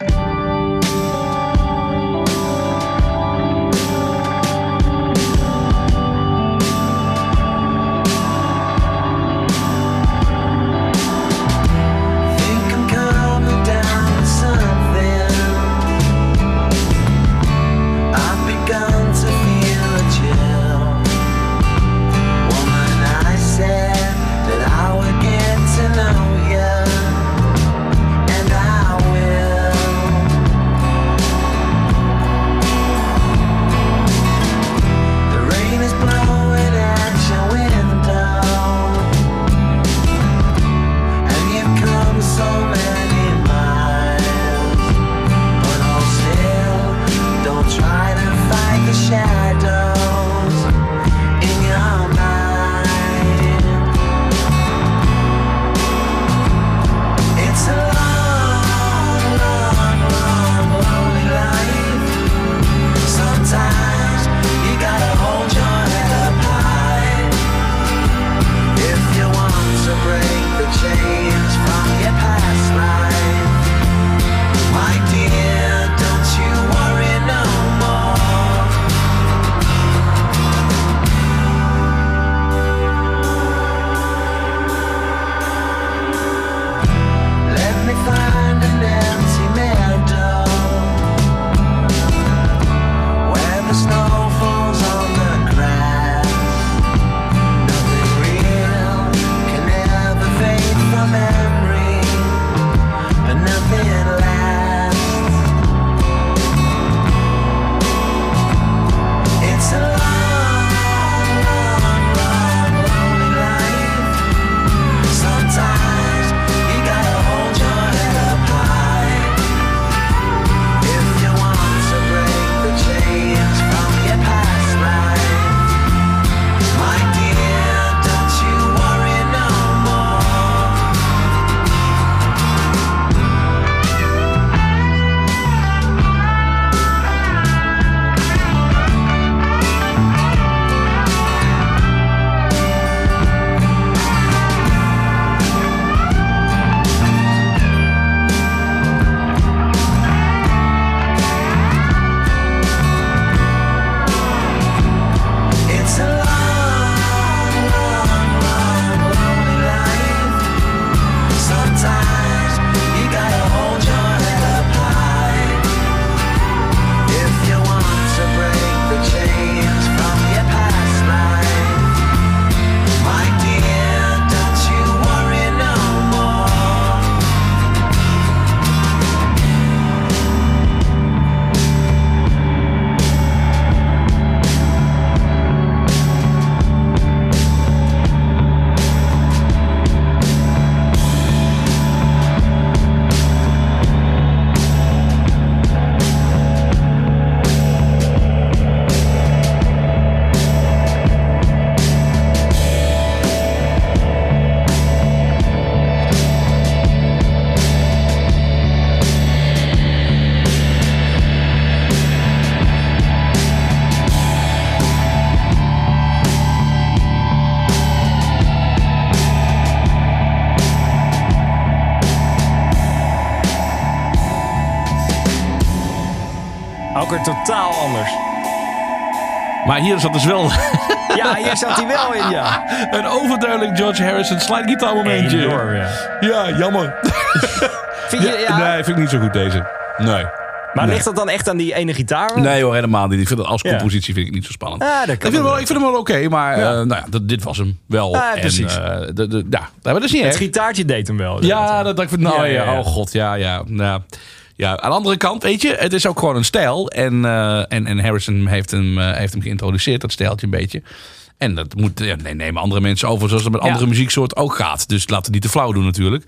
Maar hier zat dus wel
Ja, hier zat hij wel in, ja.
een overduidelijk George Harrison slide momentje.
Enorm, ja.
Ja, jammer.
Vind je, ja,
Nee, vind ik niet zo goed deze. Nee.
maar
nee.
ligt dat dan echt aan die ene gitaar?
Nee hoor, helemaal niet. Ik vind het als
Ja.
compositie vind ik niet zo spannend.
Ah, dat
ik, vind hem wel, ik vind hem wel oké, maar
Ja.
eh, nou ja, dat- dit was hem wel.
Ah,
en,
precies.
eh, de, de, ja, maar dat is niet
Het gitaartje deed hem wel.
Ja, dat dacht ik van, nou
Ja,
ja,
ja, ja.
oh god, ja, ja. Ja, aan de andere kant, weet je, het is ook gewoon een stijl. En, eh, en, en Harrison heeft hem, eh, heeft hem geïntroduceerd, dat stijltje een beetje. En dat moet, ja, nee, nemen andere mensen over, zoals het met
Ja.
andere muzieksoorten ook gaat. Dus laten we niet te flauw doen natuurlijk.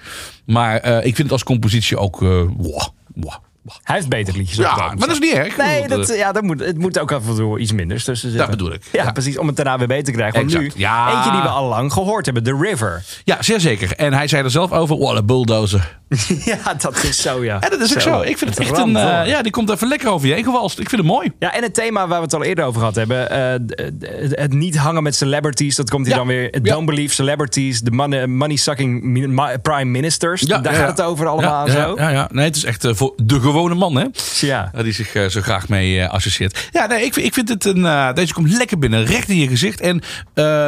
Maar eh, ik vind het als compositie ook, wow, wow.
Hij heeft betere liedjes
Ja, maar dat is niet erg.
Nee, dat, ja, dat moet, het moet ook af en toe iets minders tussen zitten.
Dat bedoel ik.
Ja,
Ja.
precies. Om het daarna weer beter te krijgen. Want
Exact.
nu,
Ja.
eentje die we al lang gehoord hebben. The River.
Ja, zeer zeker. En hij zei er zelf over, what a bulldozer.
ja, dat is zo, ja.
En dat is ook zo. Ik vind het echt een, eh, ja, die komt even lekker over je heen gewalst. Ik vind het mooi.
Ja, en het thema waar we het al eerder over gehad hebben. eh, het niet hangen met celebrities. Dat komt hier
Ja.
dan weer.
Ja.
Don't believe celebrities. The money, money sucking mi- ma- prime ministers.
Ja,
Daar gaat het over allemaal zo.
Ja, ja. Nee, het is echt eh, voor de gewone man, hè?
Ja.
Die zich zo graag mee associeert. Ja, nee, ik, vind- ik vind het een. deze komt lekker binnen, recht in je gezicht. En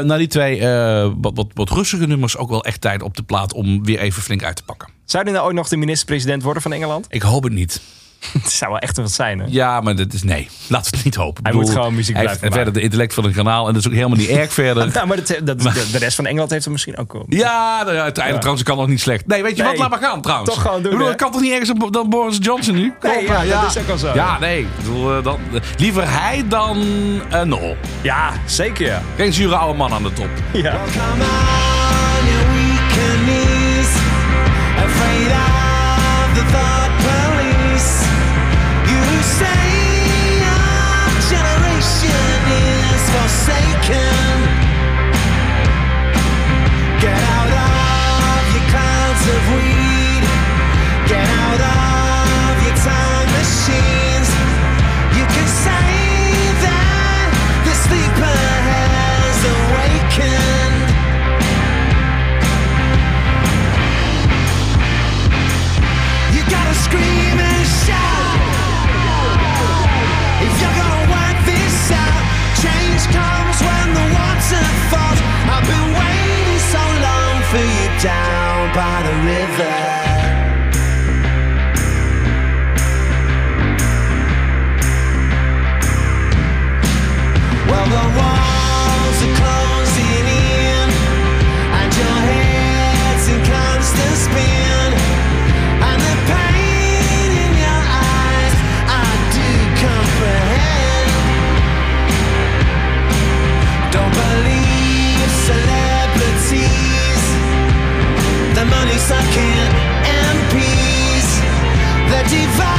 na die twee wat, wat, wat rustige nummers ook wel echt tijd op de plaat om weer even flink uit te pakken.
Zou hij nou ooit nog de minister-president worden van Engeland?
Ik hoop het niet.
Het zou wel echt wat zijn, hè?
Ja, maar dat is nee. Laten we het niet hopen.
Hij moet gewoon muziek blijven
heeft verder de intellect van een kanaal. En dat is ook helemaal niet erg verder.
Nou, maar dat, dat, de, de rest van Engeland heeft hem misschien ook wel.
Ja, nou ja, uiteindelijk trouwens kan nog niet slecht. Nee, weet je
Nee.
wat? Laat maar gaan trouwens.
Toch gewoon doen,
Ik bedoel,
hè?
het kan toch niet ergens op- dan Boris Johnson nu? Kom
Nee, ja,
eh,
dat is ook al zo.
Ja, nee. Ik bedoel, eh, dan, eh, liever hij dan uh, Noel.
Ja, zeker ja.
Geen zure oude man aan de top.
ja.
By the river. Well, the walls the money sucking MPs, the device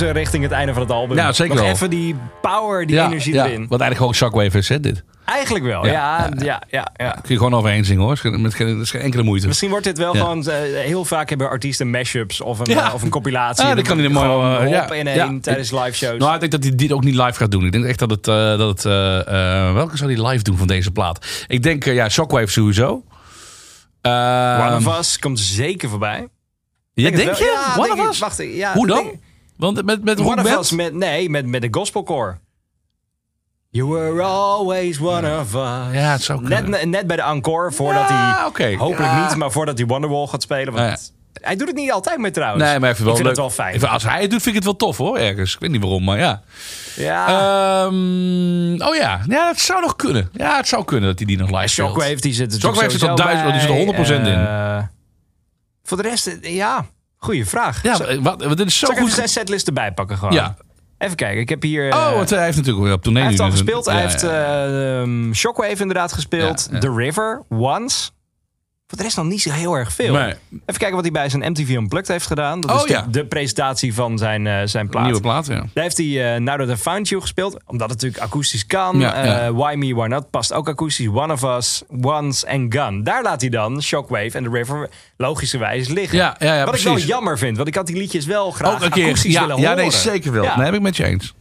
richting het einde van het album.
Ja, zeker
Nog
wel.
even die power, die energie erin.
Wat eigenlijk gewoon Shockwave is, hè, dit.
Eigenlijk wel,
Ja,
ja.
ja,
Ja,
Kun je gewoon overheen zingen, hoor. Met geen, dat is geen enkele moeite.
Misschien wordt dit wel gewoon... eh, heel vaak hebben artiesten mashups of een, eh, of een compilatie.
Ja, dat kan hij mooi, eh,
in één tijdens live shows.
Nou, ik denk dat hij dit ook niet live gaat doen. Ik denk echt dat het... dat het welke zou hij live doen van deze plaat? Ik denk, ja, Shockwave sowieso.
One of Us komt zeker voorbij.
Ja, denk je?
Ja,
One
denk
of. Us?
Wacht, ja,
Hoe dan?
denk.
Want met, met
One of? Us met, nee, met, met de gospelcore. You were always one of us.
Ja, het zou kunnen.
Net, net bij de encore, voordat
Ja,
hij... Hopelijk
Ja.
niet, maar voordat hij Wonderwall gaat spelen. Want Hij doet het niet altijd meer trouwens.
Nee, maar even wel
ik vind
leuk.
het wel fijn.
Even, als hij het doet, vind ik het wel tof hoor, ergens. Ik weet niet waarom, maar ja.
Ja,
Ehm, oh ja. ja, dat zou nog kunnen. Ja, het zou kunnen dat hij die nog live speelt.
Shockwave die zit er
Shockwave zit er duizend- die zit er
bij.
100% in.
Eh, voor de rest, eh, ja, goede vraag.
Ja,
Zal,
wat, wat, dit is zo
zal ik even
goed.
zijn setlist erbij pakken gewoon?
Ja.
Even kijken, ik heb hier...
Oh,
eh,
hij heeft natuurlijk weer op tournee
hij heeft al gespeeld. Hij
Ja,
heeft
ja.
eh, ehm, Shockwave inderdaad gespeeld.
Ja, ja.
The River, Once. Voor de rest nog niet zo heel erg veel.
Nee.
Even kijken wat hij bij zijn MTV Unplugged heeft gedaan. Dat
Oh,
is de,
ja.
de presentatie van zijn, eh, zijn plaat.
Nieuwe plaat, ja.
Daar heeft hij eh Now That I Found You gespeeld. Omdat het natuurlijk akoestisch kan.
Ja, ja.
Eh, Why Me, Why Not past ook akoestisch. One of Us, Once en Gun. Daar laat hij dan Shockwave en The River logischerwijs liggen.
Ja, ja, ja,
Wat ik wel jammer vind. Want ik had die liedjes wel graag
Ook een keer.
akoestisch
Ja,
willen
ja,
horen.
nee, zeker wel.
Ja.
Nee, heb ik met je eens.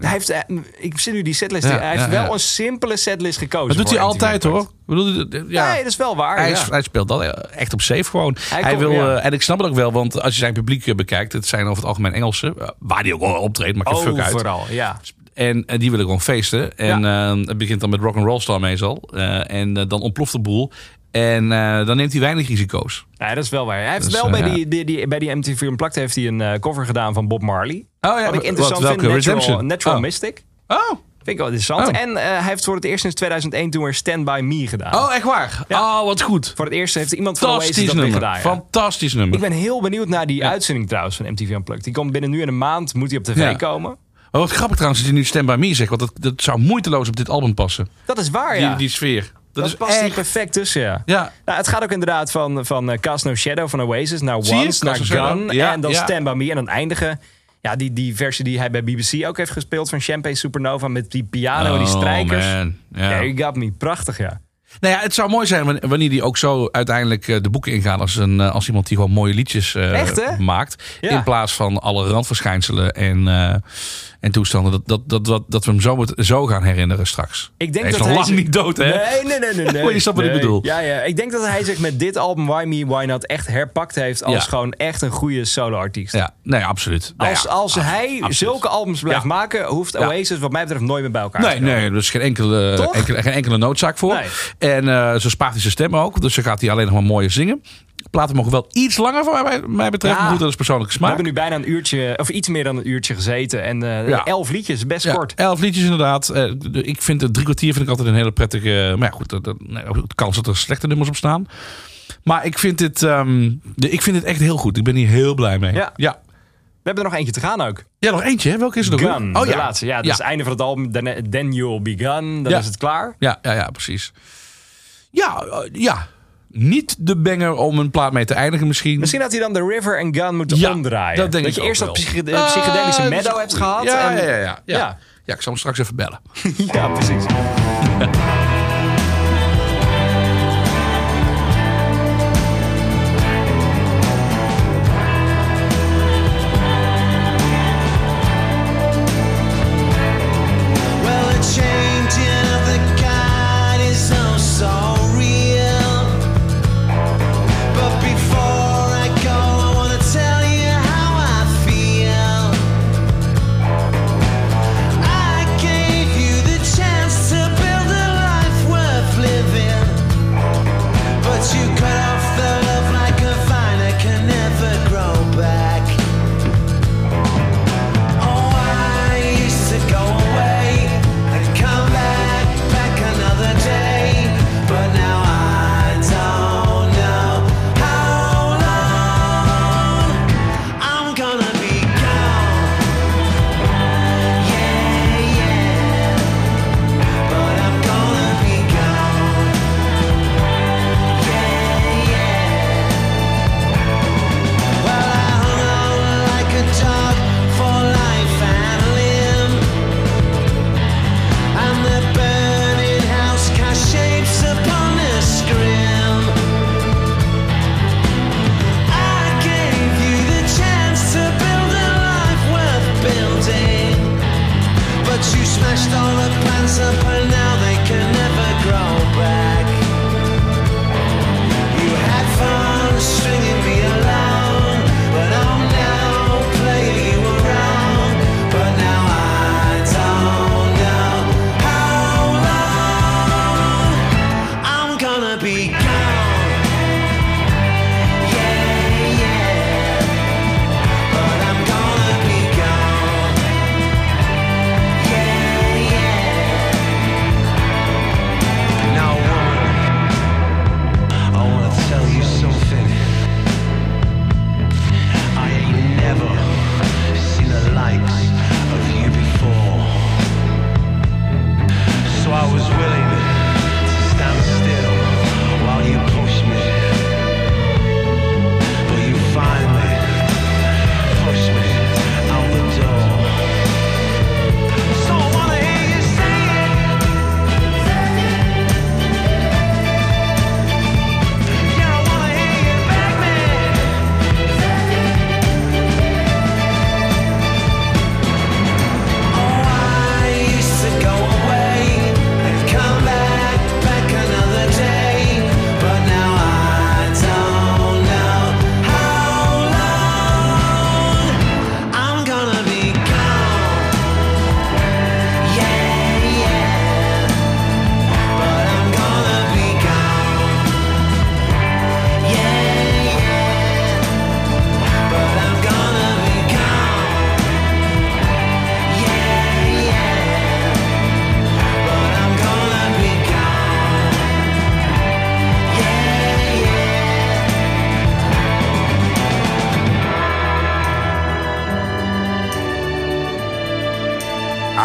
Hij heeft, ik zit nu die setlist.
Ja,
hij heeft
ja,
wel
ja.
een simpele setlist gekozen.
Dat doet hij
MTV
altijd hoor. Bedoel, ja.
Nee, dat is wel waar.
Hij,
ja.
hij speelt dat echt op safe gewoon. Hij,
komt-
wil,
ja.
eh, en ik snap het ook wel, want als je zijn publiek eh, bekijkt, het zijn over het algemeen Engelsen, eh, waar die ook wel optreedt, maakt een fuck uit.
Overal, ja.
En, en die willen gewoon feesten. En eh, het begint dan met rock and roll star meestal. Eh, en eh, dan ontploft de boel. En eh, dan neemt hij weinig risico's.
Nee, dat is wel waar. Hij heeft
Dus,
wel
eh,
bij,
ja.
die, die, die, bij die MTV Unplugged heeft hij een eh, cover gedaan van Bob Marley.
Oh ja,
Wat ik interessant vind,
welke?
Natural,
Redemption?
Natural
Oh.
Mystic.
Oh.
Vind ik wel interessant.
Oh.
En eh, hij heeft voor het eerst sinds 2001 toen weer Stand By Me gedaan.
oh, echt waar?
Ja.
Oh, wat goed.
Voor het eerst heeft iemand van Oasis dat
nummer.
gedaan. ja.
Fantastisch nummer.
Ik ben heel benieuwd naar die uitzending trouwens van MTV Unplugged. Die komt binnen nu en een maand, moet hij op tv komen.
Maar wat grappig trouwens dat je nu Stand By Me zegt. Want dat, dat zou moeiteloos op dit album passen.
Dat is waar, ja.
Die, die sfeer. Dat,
dat
is
past
echt...
perfect tussen, ja.
Ja,
Nou, het gaat ook inderdaad van, van eh, Cast No Shadow van Oasis naar? Once, naar. Gun
Ja,
en dan
ja.
Stand By Me. En dan eindigen, ja, die, die versie die hij bij BBC ook heeft gespeeld van Champagne Supernova met die piano en die
Oh,
strijkers.
man. Ja.
Ja, you got me. Prachtig, ja.
Nou ja, het zou mooi zijn wanneer- die ook zo uiteindelijk eh, de boeken ingaan als, een, eh, als iemand die gewoon mooie liedjes
Echt, hè?
maakt.
Ja.
In plaats van alle randverschijnselen en, en toestanden. Dat, dat, dat, dat, dat we hem zo, zo gaan herinneren straks.
Ik denk
hij is
dat hij
lang
zich-
niet dood, hè?
Nee, nee, nee, nee. nee.
Maar je snapt wat ik bedoel.
Ja, ja. Ik denk dat hij zich met dit album Why Me, Why Not echt herpakt heeft als
Ja.
gewoon echt een goede solo-artiest.
Ja, nee, absoluut. Nou
Als,
ja,
als hij
absoluut.
zulke albums blijft
Ja.
maken, hoeft. Oasis wat mij betreft nooit meer bij elkaar te
Nee,
komen.
nee, er is geen enkele, enkele, geen enkele noodzaak voor. En eh zo spaart hij zijn stem ook. Dus dan gaat hij alleen nog maar mooier zingen. Platen mogen wel iets langer van mij, mij betreft.
Ja.
Maar goed, dat is persoonlijke
We
smaak.
hebben nu bijna een uurtje, of iets meer dan een uurtje gezeten. En eh,
Ja.
elf liedjes, best
Ja,
kort.
elf liedjes inderdaad. Eh, ik vind het drie kwartier vind ik altijd een hele prettige... Maar ja, goed, dat, dat, de kans dat er slechte nummers op staan. Maar ik vind, dit, ehm, ik vind het echt heel goed. Ik ben hier heel blij mee.
Ja.
ja.
We hebben er nog eentje te gaan ook.
Ja, nog eentje. Hè? Welke is het?
Gun,
Oh
de
ja.
laatste. Ja, dat is het einde van het album. Then, then You'll Be Gone. Dan is het klaar.
Ja, ja, ja, precies. Ja, eh, ja. Niet de banger om een plaat mee te eindigen misschien.
Misschien had hij dan de River en Gun moeten
Ja,
omdraaien.
dat denk
dat
ik
je eerst dat psychede-
Ah,
psychedelische
dat is
meadow hebt gehad.
Ja,
en-
ja, ja. Ja. Ja, ik zal hem straks even bellen.
ja, precies.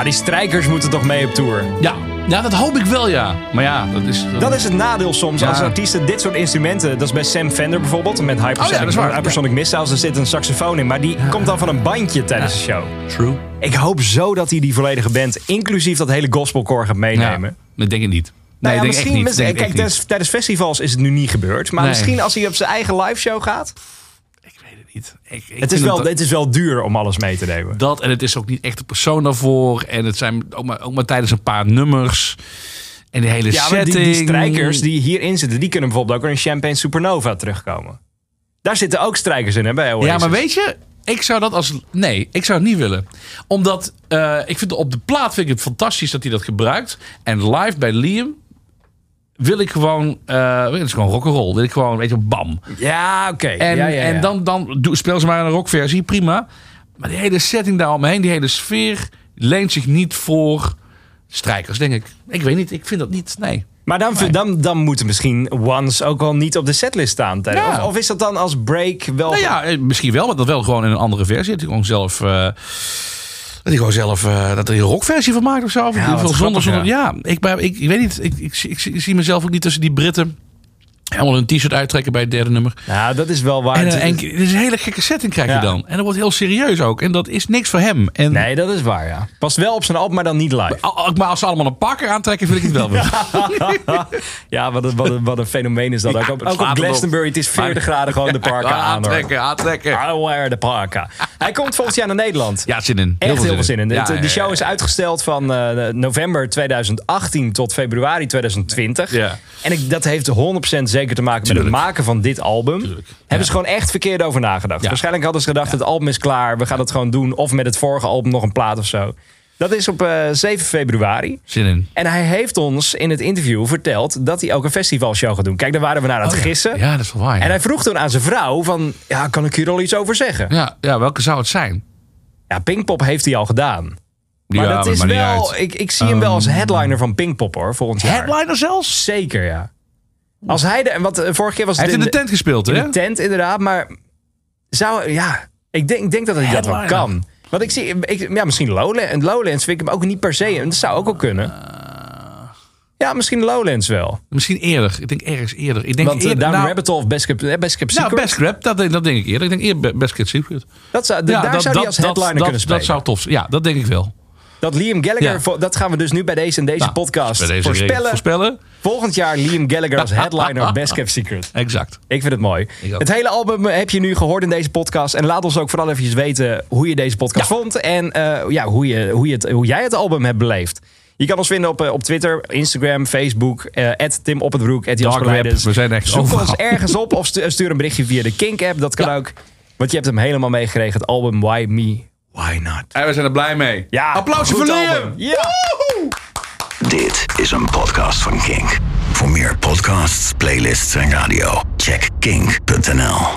die strijkers moeten toch mee op tour?
Ja. ja, dat hoop ik wel, ja. Maar ja, dat is...
Dat is het nadeel soms
Ja.
als artiesten dit soort instrumenten. Dat is bij Sam Fender bijvoorbeeld. Met Hypersonic,
Oh ja.
Hypersonic Missiles. Er zit een saxofoon in. Maar die komt dan van een bandje tijdens de show.
True.
Ik hoop zo dat hij die volledige band, inclusief dat hele gospelkoor, gaat meenemen.
dat denk ik niet. Nee,
Nou ja, misschien,
niet.
kijk, tijdens, tijdens festivals is het nu niet gebeurd. Maar
Nee.
misschien als hij op zijn eigen live show gaat.
Het niet. Ik, ik
Het is, wel, het is wel duur om alles mee te nemen.
Dat en het is ook niet echt de persoon daarvoor. En het zijn ook maar, ook maar tijdens een paar nummers. En die hele
Ja,
setting.
die, die strijkers die hierin zitten, die kunnen bijvoorbeeld ook in Champagne Supernova terugkomen. Daar zitten ook strijkers in, hè, bij Oasis.
Ja, maar weet je, ik zou dat als. Nee, ik zou het niet willen. Omdat eh, ik vind op de plaat vind ik het fantastisch dat hij dat gebruikt. En live bij Liam wil ik gewoon. eh het is gewoon rock'n'roll. Wil ik gewoon, weet je, bam.
Ja, oké.
En,
ja, ja, ja.
en dan, dan speel ze maar een rockversie, prima. Maar die hele setting daaromheen, die hele sfeer, leent zich niet voor strijkers, denk ik. Ik weet niet, ik vind dat niet. Nee.
Maar dan, dan, dan moeten misschien Once ook wel niet op de setlist staan.
Ja.
Of, of is dat dan als break wel...
Nou ja, eh, misschien wel, maar dat wel gewoon in een andere versie. Hij gewoon zelf. eh, hij gewoon zelf. eh, dat er een rockversie van maakt of zo. Of
wat
geval zonder, zonder, ja. ik, ben- ik, ik weet niet. Ik, ik, ik, ik zie mezelf ook niet tussen die Britten. Helemaal een t-shirt uittrekken bij het derde nummer.
Nou, dat is wel waar.
En, eh, en het is een hele gekke setting krijg je
Ja.
dan. En dat wordt heel serieus ook. En dat is niks voor hem. En,
Nee, dat is waar, ja. Past wel op zijn album, maar dan niet live.
Maar als ze allemaal een pakker aantrekken, vind ik het wel weer.
Ja, wat een, wat een, wat een fenomeen is dat.
Ja,
ook op, ook op. Glastonbury, het is 40 graden gewoon de parka aan.
aantrekken, aantrekken.
I wear the parka. Hij komt volgend jaar naar Nederland.
Ja, zin in.
Echt heel veel zin in.
Ja,
De-
ja,
de show
ja,
is
ja.
uitgesteld van eh, november 2018 tot februari 2020.
Ja.
En ik, dat heeft 100% zeker te maken met het maken van dit album.
Tuurlijk.
Hebben ze gewoon echt verkeerd over nagedacht.
Ja.
Waarschijnlijk hadden ze gedacht, het album is klaar. We gaan het gewoon doen. Of met het vorige album nog een plaat of zo. Dat is op eh, 7 februari.
Zin in.
En hij heeft ons in het interview verteld dat hij ook een festivalshow gaat doen. Kijk, daar waren we naar aan het gissen.
Oh Ja, dat is wel waar. ja.
En hij vroeg toen aan zijn vrouw van, ja, kan ik hier al iets over zeggen?
Ja, ja, welke zou het zijn?
Ja, Pinkpop heeft hij al gedaan. Maar
ja,
dat is wel, ik, ik zie hem wel als headliner van Pinkpop hoor, volgend jaar.
Headliner zelfs?
Zeker, ja. Als hij de, want eh, vorige keer was
Hij
het
heeft in de tent gespeeld,
in
hè?
de tent inderdaad, maar zou, ja, ik denk, ik denk dat hij dat wel kan. Want ik zie, ik, ja, misschien Lowlands, Lowlands vind ik hem ook niet per se, en dat zou ook wel kunnen. Ja, misschien Lowlands wel.
Misschien eerder. Ik denk ergens eerder. Ik denk
Want uh,
eerder,
Down
nou,
Rabbit Hole of Best Kept, eh, Best Kept
nou,
Secret,
Best Grab, dat, denk- dat denk ik eerder. Ik denk eerder Be- Best Kept Secret.
dat zou, daar
dat-
zou als headliner
dat,
kunnen spelen.
Dat zou tof zijn. Ja, dat denk ik wel.
Dat Liam Gallagher,
Ja.
dat gaan we dus nu bij deze en deze
Nou,
podcast
bij deze
voorspellen.
voorspellen.
Volgend jaar Liam Gallagher als headliner Best Kept Secret.
Exact.
Ik vind het mooi. Het hele album heb je nu gehoord in deze podcast. En laat ons ook vooral even weten hoe je deze podcast
Ja.
vond. En eh, ja, hoe, je, hoe, je het, hoe jij het album hebt beleefd. Je kan ons vinden op, eh, op Twitter, Instagram, Facebook. eh Tim Op het Broek,
we zijn echt
Zoek
overal.
ons ergens op of stu- stuur een berichtje via de Kink-app. Dat kan
Ja.
ook. Want je hebt hem helemaal meegekregen. Het album Why Me, Why Not.
En we zijn er blij mee.
Ja,
Applausje
goed
voor Liam.
Ja.
Dit is een podcast van Kink. Voor meer podcasts, playlists en radio, check kink.nl.